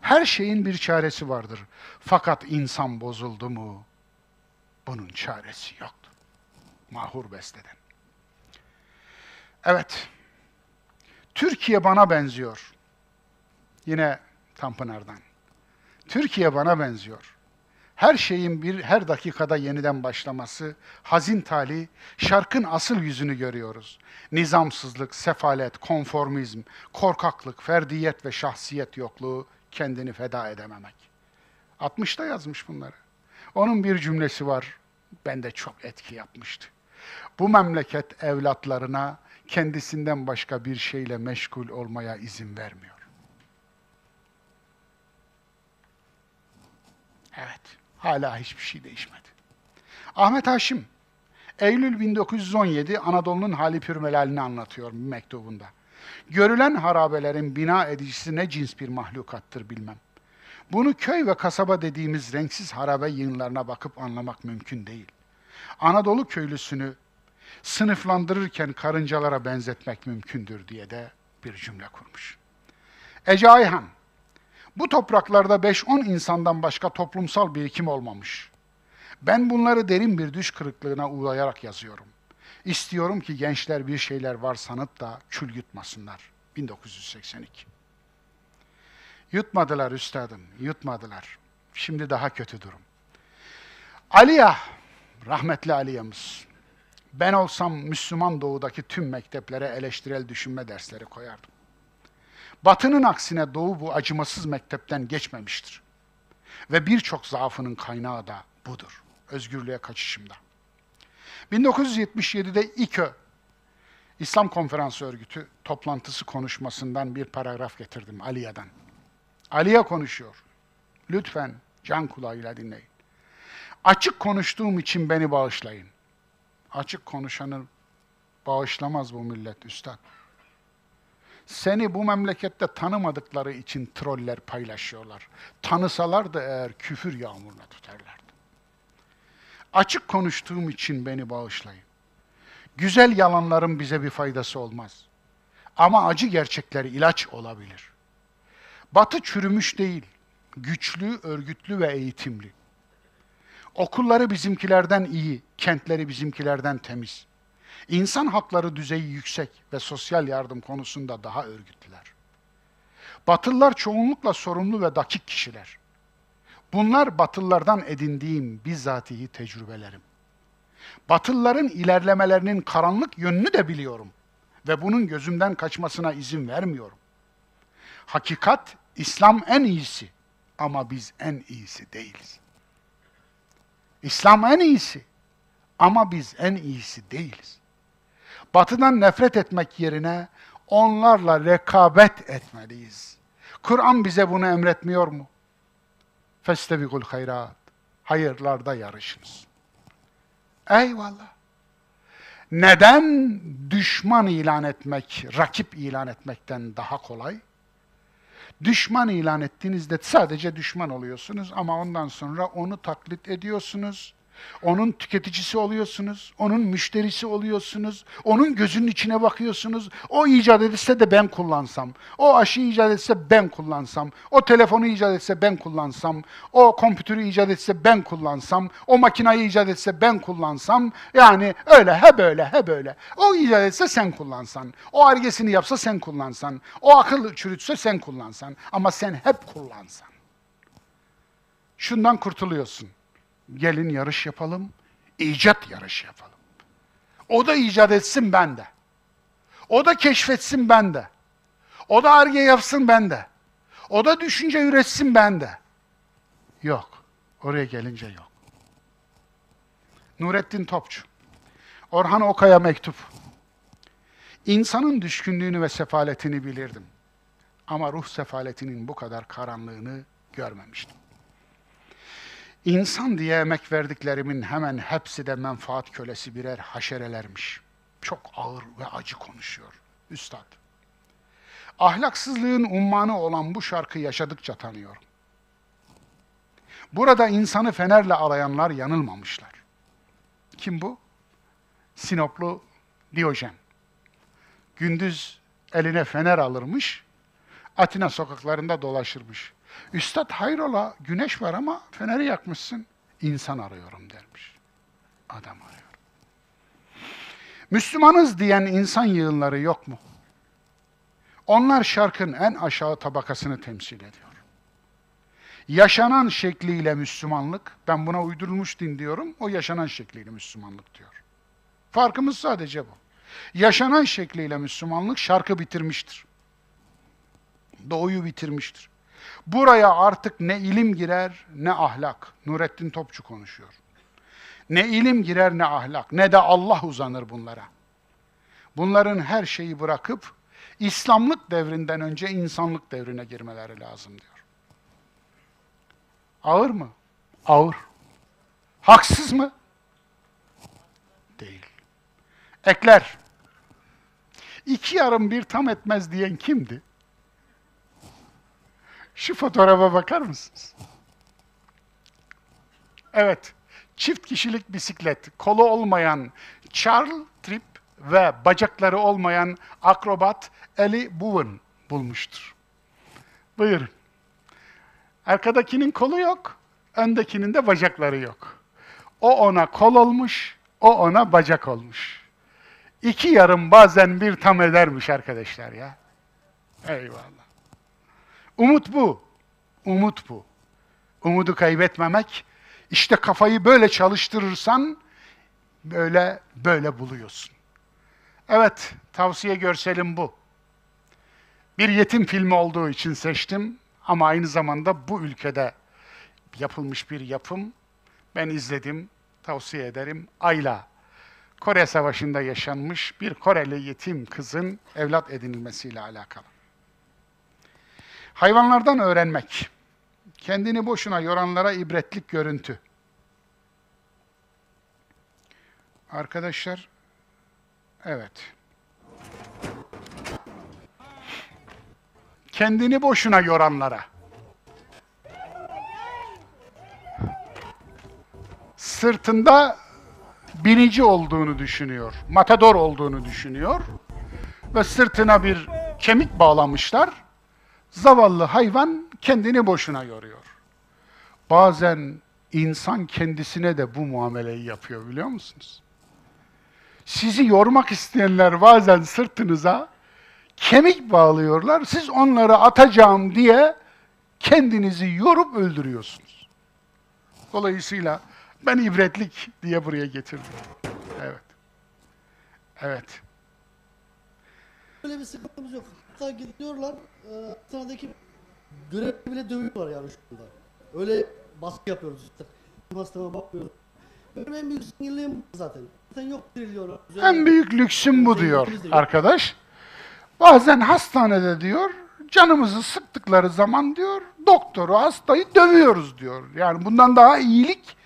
Her şeyin bir çaresi vardır. Fakat insan bozuldu mu, bunun çaresi yoktur. Mahur besteden. Evet, Türkiye bana benziyor. Yine Tanpınar'dan. Türkiye bana benziyor her şeyin bir her dakikada yeniden başlaması, hazin tali, şarkın asıl yüzünü görüyoruz. Nizamsızlık, sefalet, konformizm, korkaklık, ferdiyet ve şahsiyet yokluğu, kendini feda edememek. 60'ta yazmış bunları. Onun bir cümlesi var, bende çok etki yapmıştı. Bu memleket evlatlarına kendisinden başka bir şeyle meşgul olmaya izin vermiyor. Evet. Hala hiçbir şey değişmedi. Ahmet Haşim, Eylül 1917 Anadolu'nun hali pürmelalini anlatıyor mektubunda. Görülen harabelerin bina edicisi ne cins bir mahlukattır bilmem. Bunu köy ve kasaba dediğimiz renksiz harabe yığınlarına bakıp anlamak mümkün değil. Anadolu köylüsünü sınıflandırırken karıncalara benzetmek mümkündür diye de bir cümle kurmuş. Ece Ayhan, bu topraklarda 5-10 insandan başka toplumsal birikim olmamış. Ben bunları derin bir düş kırıklığına uğrayarak yazıyorum. İstiyorum ki gençler bir şeyler var sanıp da kül yutmasınlar. 1982. Yutmadılar üstadım, yutmadılar. Şimdi daha kötü durum. Aliya, rahmetli Aliya'mız. Ben olsam Müslüman doğudaki tüm mekteplere eleştirel düşünme dersleri koyardım. Batının aksine Doğu bu acımasız mektepten geçmemiştir. Ve birçok zaafının kaynağı da budur. Özgürlüğe kaçışımda. 1977'de İKÖ, İslam Konferansı Örgütü toplantısı konuşmasından bir paragraf getirdim Aliye'den. Aliye konuşuyor. Lütfen can kulağıyla dinleyin. Açık konuştuğum için beni bağışlayın. Açık konuşanı bağışlamaz bu millet üstad. Seni bu memlekette tanımadıkları için troller paylaşıyorlar. Tanısalardı eğer küfür yağmuruna tutarlardı. Açık konuştuğum için beni bağışlayın. Güzel yalanların bize bir faydası olmaz. Ama acı gerçekleri ilaç olabilir. Batı çürümüş değil, güçlü, örgütlü ve eğitimli. Okulları bizimkilerden iyi, kentleri bizimkilerden temiz. İnsan hakları düzeyi yüksek ve sosyal yardım konusunda daha örgütlüler. Batılılar çoğunlukla sorumlu ve dakik kişiler. Bunlar Batılılardan edindiğim bizzatihi tecrübelerim. Batılıların ilerlemelerinin karanlık yönünü de biliyorum ve bunun gözümden kaçmasına izin vermiyorum. Hakikat İslam en iyisi ama biz en iyisi değiliz. İslam en iyisi ama biz en iyisi değiliz. Batıdan nefret etmek yerine onlarla rekabet etmeliyiz. Kur'an bize bunu emretmiyor mu? Festebikul hayrat. Hayırlarda yarışınız. Eyvallah. Neden düşman ilan etmek, rakip ilan etmekten daha kolay? Düşman ilan ettiğinizde sadece düşman oluyorsunuz ama ondan sonra onu taklit ediyorsunuz. Onun tüketicisi oluyorsunuz, onun müşterisi oluyorsunuz, onun gözünün içine bakıyorsunuz. O icat edilse de ben kullansam, o aşı icat etse ben kullansam, o telefonu icat etse ben kullansam, o kompütürü icat etse ben kullansam, o makinayı icat etse ben kullansam, yani öyle he böyle he böyle. O icat etse sen kullansan, o argesini yapsa sen kullansan, o akıl çürütse sen kullansan ama sen hep kullansan. Şundan kurtuluyorsun. Gelin yarış yapalım, icat yarışı yapalım. O da icat etsin ben de. O da keşfetsin ben de. O da arge yapsın ben de. O da düşünce üretsin ben de. Yok. Oraya gelince yok. Nurettin Topçu. Orhan Okaya mektup. İnsanın düşkünlüğünü ve sefaletini bilirdim. Ama ruh sefaletinin bu kadar karanlığını görmemiştim. İnsan diye emek verdiklerimin hemen hepsi de menfaat kölesi birer haşerelermiş. Çok ağır ve acı konuşuyor üstad. Ahlaksızlığın ummanı olan bu şarkı yaşadıkça tanıyorum. Burada insanı fenerle arayanlar yanılmamışlar. Kim bu? Sinoplu Diyojen. Gündüz eline fener alırmış, Atina sokaklarında dolaşırmış. Üstad hayrola güneş var ama feneri yakmışsın. İnsan arıyorum dermiş. Adam arıyor. Müslümanız diyen insan yığınları yok mu? Onlar şarkın en aşağı tabakasını temsil ediyor. Yaşanan şekliyle Müslümanlık, ben buna uydurulmuş din diyorum, o yaşanan şekliyle Müslümanlık diyor. Farkımız sadece bu. Yaşanan şekliyle Müslümanlık şarkı bitirmiştir. Doğuyu bitirmiştir. Buraya artık ne ilim girer ne ahlak. Nurettin Topçu konuşuyor. Ne ilim girer ne ahlak, ne de Allah uzanır bunlara. Bunların her şeyi bırakıp İslamlık devrinden önce insanlık devrine girmeleri lazım diyor. Ağır mı? Ağır. Haksız mı? Değil. Ekler. İki yarım bir tam etmez diyen kimdi? Şu fotoğrafa bakar mısınız? Evet, çift kişilik bisiklet, kolu olmayan Charles Tripp ve bacakları olmayan akrobat Eli Bowen bulmuştur. Buyurun. Arkadakinin kolu yok, öndekinin de bacakları yok. O ona kol olmuş, o ona bacak olmuş. İki yarım bazen bir tam edermiş arkadaşlar ya. Eyvallah. Umut bu. Umut bu. Umudu kaybetmemek. İşte kafayı böyle çalıştırırsan böyle böyle buluyorsun. Evet, tavsiye görselim bu. Bir yetim filmi olduğu için seçtim ama aynı zamanda bu ülkede yapılmış bir yapım. Ben izledim, tavsiye ederim. Ayla. Kore Savaşı'nda yaşanmış bir Koreli yetim kızın evlat edinilmesiyle alakalı. Hayvanlardan öğrenmek. Kendini boşuna yoranlara ibretlik görüntü. Arkadaşlar, Evet. Kendini boşuna yoranlara. Sırtında binici olduğunu düşünüyor. Matador olduğunu düşünüyor. Ve sırtına bir kemik bağlamışlar. Zavallı hayvan kendini boşuna yoruyor. Bazen insan kendisine de bu muameleyi yapıyor biliyor musunuz? Sizi yormak isteyenler bazen sırtınıza kemik bağlıyorlar. Siz onları atacağım diye kendinizi yorup öldürüyorsunuz. Dolayısıyla ben ibretlik diye buraya getirdim. Evet. Evet. Öyle bir sıkıntımız yok. Hatta gidiyorlar, e, hastanedeki görev bile dövüyorlar yani şu anda. Öyle baskı yapıyoruz işte. Hastama bakmıyoruz. Benim en büyük sinirliğim zaten. Zaten yok diriliyorlar. En büyük lüksüm bu diyor arkadaş. Bazen hastanede diyor, canımızı sıktıkları zaman diyor, doktoru, hastayı dövüyoruz diyor. Yani bundan daha iyilik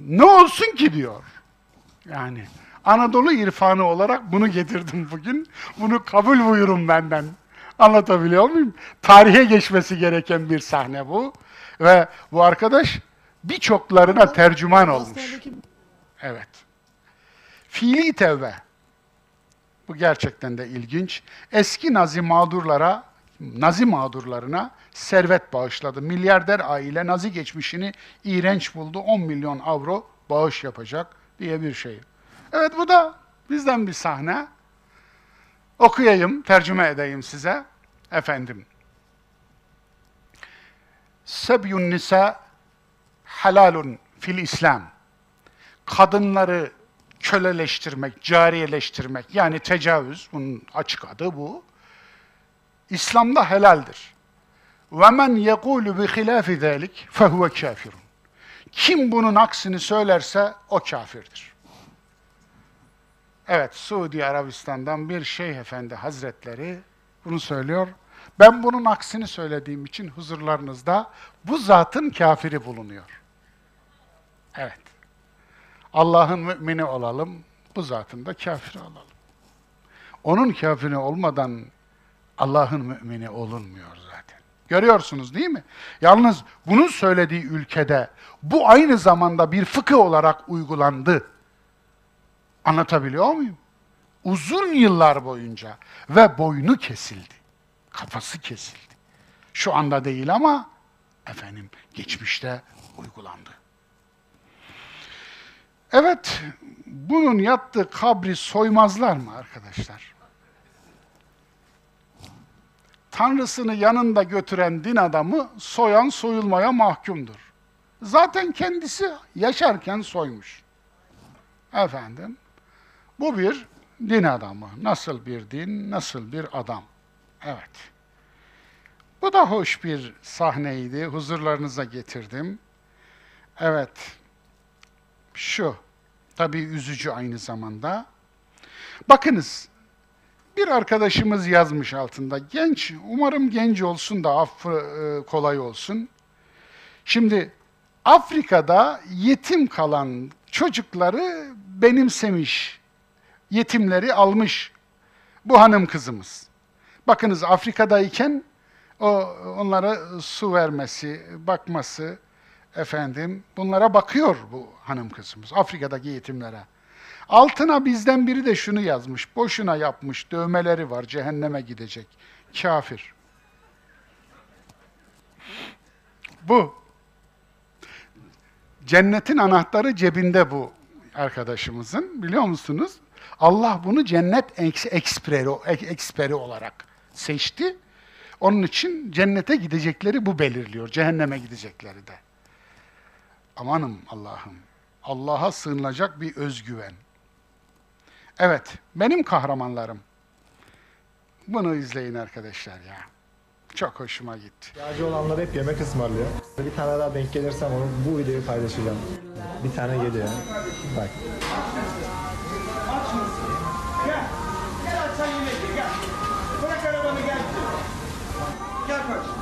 ne olsun ki diyor. Yani Anadolu irfanı olarak bunu getirdim bugün. Bunu kabul buyurun benden. Anlatabiliyor muyum? Tarihe geçmesi gereken bir sahne bu. Ve bu arkadaş birçoklarına tercüman olmuş. Evet. Fiili tevbe. Bu gerçekten de ilginç. Eski Nazi mağdurlara, Nazi mağdurlarına servet bağışladı. Milyarder aile Nazi geçmişini iğrenç buldu. 10 milyon avro bağış yapacak diye bir şey. Evet bu da bizden bir sahne Okuyayım, tercüme edeyim size. Efendim. Sebyun nisa halalun fil İslam kadınları köleleştirmek, cariyeleştirmek yani tecavüz, bunun açık adı bu. İslam'da helaldir. وَمَنْ يَقُولُ بِخِلَافِ ذَٰلِكِ فَهُوَ كَافِرٌ Kim bunun aksini söylerse o kafirdir. Evet, Suudi Arabistan'dan bir şeyh efendi hazretleri bunu söylüyor. Ben bunun aksini söylediğim için huzurlarınızda bu zatın kafiri bulunuyor. Evet. Allah'ın mümini olalım, bu zatın da kafiri olalım. Onun kafiri olmadan Allah'ın mümini olunmuyor zaten. Görüyorsunuz değil mi? Yalnız bunun söylediği ülkede bu aynı zamanda bir fıkıh olarak uygulandı. Anlatabiliyor muyum? Uzun yıllar boyunca ve boynu kesildi. Kafası kesildi. Şu anda değil ama efendim geçmişte uygulandı. Evet, bunun yattığı kabri soymazlar mı arkadaşlar? Tanrısını yanında götüren din adamı soyan soyulmaya mahkumdur. Zaten kendisi yaşarken soymuş. Efendim, bu bir din adamı. Nasıl bir din, nasıl bir adam. Evet. Bu da hoş bir sahneydi. Huzurlarınıza getirdim. Evet şu, tabii üzücü aynı zamanda. Bakınız, bir arkadaşımız yazmış altında, genç, umarım genç olsun da affı e, kolay olsun. Şimdi Afrika'da yetim kalan çocukları benimsemiş, yetimleri almış bu hanım kızımız. Bakınız Afrika'dayken o onlara su vermesi, bakması, efendim bunlara bakıyor bu hanım kızımız Afrika'daki yetimlere. Altına bizden biri de şunu yazmış. Boşuna yapmış, dövmeleri var, cehenneme gidecek. Kafir. Bu. Cennetin anahtarı cebinde bu arkadaşımızın. Biliyor musunuz? Allah bunu cennet eksperi, eksperi olarak seçti. Onun için cennete gidecekleri bu belirliyor. Cehenneme gidecekleri de. Amanım Allah'ım. Allah'a sığınılacak bir özgüven. Evet, benim kahramanlarım. Bunu izleyin arkadaşlar ya. Çok hoşuma gitti. İhtiyacı olanlar hep yemek ısmarlıyor. Bir tane daha denk gelirsem onu bu videoyu paylaşacağım. Bir tane geliyor. Bak.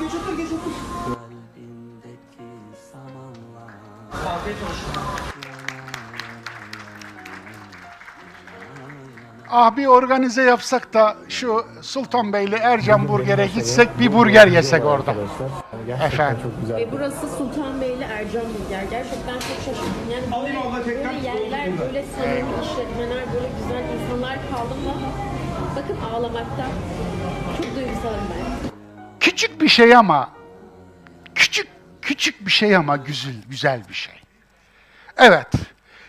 Geç otur geç otur. Kalbindeki samanlar Afiyet olsun. Ah bir organize yapsak da şu Sultanbeyli Ercan Burger'e gitsek bir burger yesek orada. Gerçekten Efendim? çok güzel. Ve burası Sultanbeyli Ercan Burger. Gerçekten çok şaşırdım. Yani böyle, Alayım abla tekrar. böyle yerler, böyle samimi işletmeler, böyle güzel insanlar kaldım da bakın ağlamakta. Çok duygusalım ben. Küçük bir şey ama küçük küçük bir şey ama güzel güzel bir şey. Evet.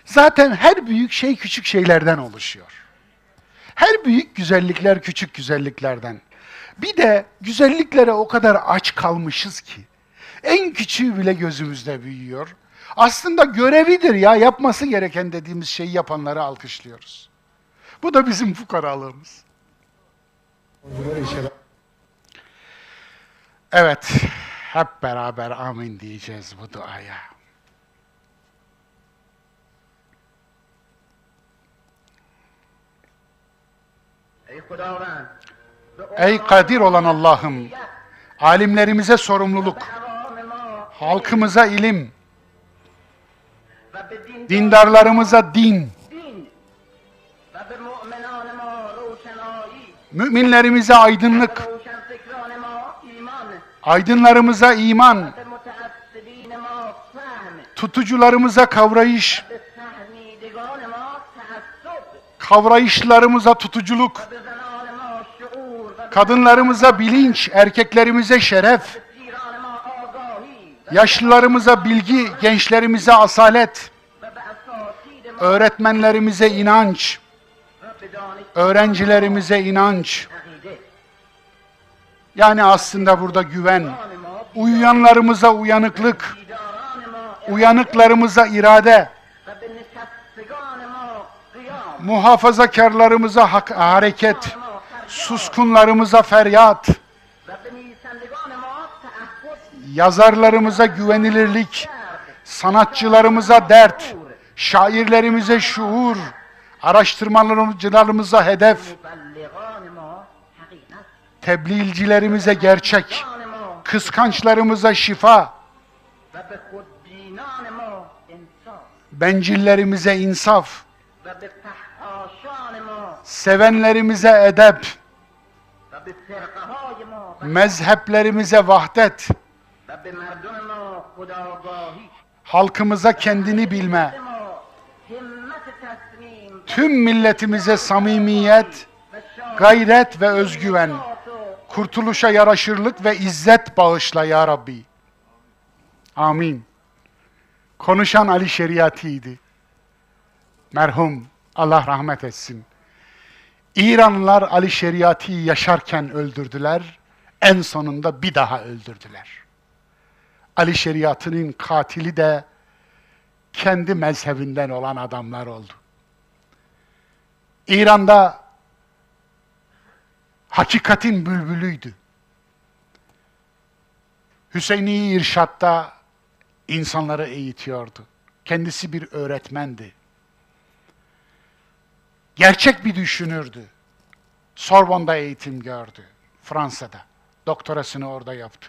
Zaten her büyük şey küçük şeylerden oluşuyor. Her büyük güzellikler küçük güzelliklerden. Bir de güzelliklere o kadar aç kalmışız ki en küçüğü bile gözümüzde büyüyor. Aslında görevidir ya yapması gereken dediğimiz şeyi yapanları alkışlıyoruz. Bu da bizim fukaralığımız. Evet, hep beraber amin diyeceğiz bu duaya. Ey kadir olan Allah'ım, alimlerimize sorumluluk, halkımıza ilim, dindarlarımıza din, müminlerimize aydınlık, Aydınlarımıza iman, tutucularımıza kavrayış, kavrayışlarımıza tutuculuk, kadınlarımıza bilinç, erkeklerimize şeref, yaşlılarımıza bilgi, gençlerimize asalet, öğretmenlerimize inanç, öğrencilerimize inanç, yani aslında burada güven, uyuyanlarımıza uyanıklık, uyanıklarımıza irade, muhafazakarlarımıza hak, hareket, suskunlarımıza feryat, yazarlarımıza güvenilirlik, sanatçılarımıza dert, şairlerimize şuur, araştırmacılarımıza hedef, tebliğcilerimize gerçek, kıskançlarımıza şifa, bencillerimize insaf, sevenlerimize edep, mezheplerimize vahdet, halkımıza kendini bilme, tüm milletimize samimiyet, gayret ve özgüven kurtuluşa yaraşırlık ve izzet bağışla ya Rabbi. Amin. Konuşan Ali Şeriati'ydi. Merhum, Allah rahmet etsin. İranlılar Ali Şeriati'yi yaşarken öldürdüler, en sonunda bir daha öldürdüler. Ali Şeriatı'nın katili de kendi mezhebinden olan adamlar oldu. İran'da hakikatin bülbülüydü. Hüseyin'i İrşad'da insanları eğitiyordu. Kendisi bir öğretmendi. Gerçek bir düşünürdü. Sorbon'da eğitim gördü. Fransa'da. Doktorasını orada yaptı.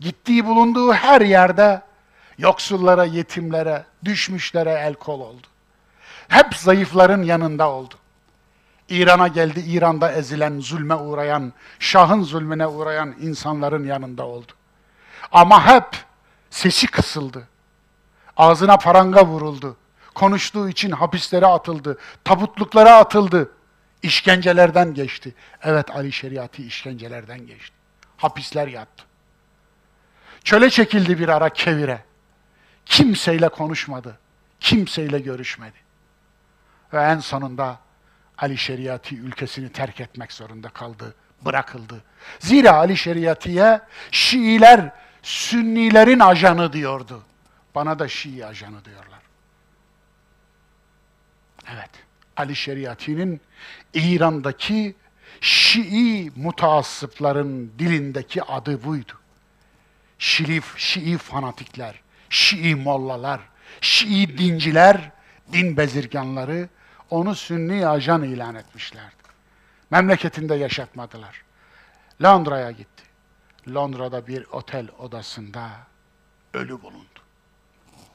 Gittiği bulunduğu her yerde yoksullara, yetimlere, düşmüşlere el kol oldu. Hep zayıfların yanında oldu. İran'a geldi, İran'da ezilen, zulme uğrayan, şahın zulmüne uğrayan insanların yanında oldu. Ama hep sesi kısıldı. Ağzına paranga vuruldu. Konuştuğu için hapislere atıldı. Tabutluklara atıldı. İşkencelerden geçti. Evet Ali Şeriatı işkencelerden geçti. Hapisler yattı. Çöle çekildi bir ara kevire. Kimseyle konuşmadı. Kimseyle görüşmedi. Ve en sonunda Ali Şeriati ülkesini terk etmek zorunda kaldı, bırakıldı. Zira Ali Şeriati'ye Şiiler Sünnilerin ajanı diyordu. Bana da Şii ajanı diyorlar. Evet, Ali Şeriati'nin İran'daki Şii mutaassıpların dilindeki adı buydu. Şii, Şii fanatikler, Şii mollalar, Şii dinciler, din bezirganları onu Sünni ajan ilan etmişlerdi. Memleketinde yaşatmadılar. Londra'ya gitti. Londra'da bir otel odasında ölü bulundu.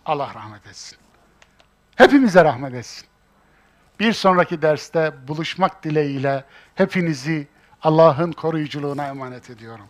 Allah rahmet etsin. Hepimize rahmet etsin. Bir sonraki derste buluşmak dileğiyle hepinizi Allah'ın koruyuculuğuna emanet ediyorum.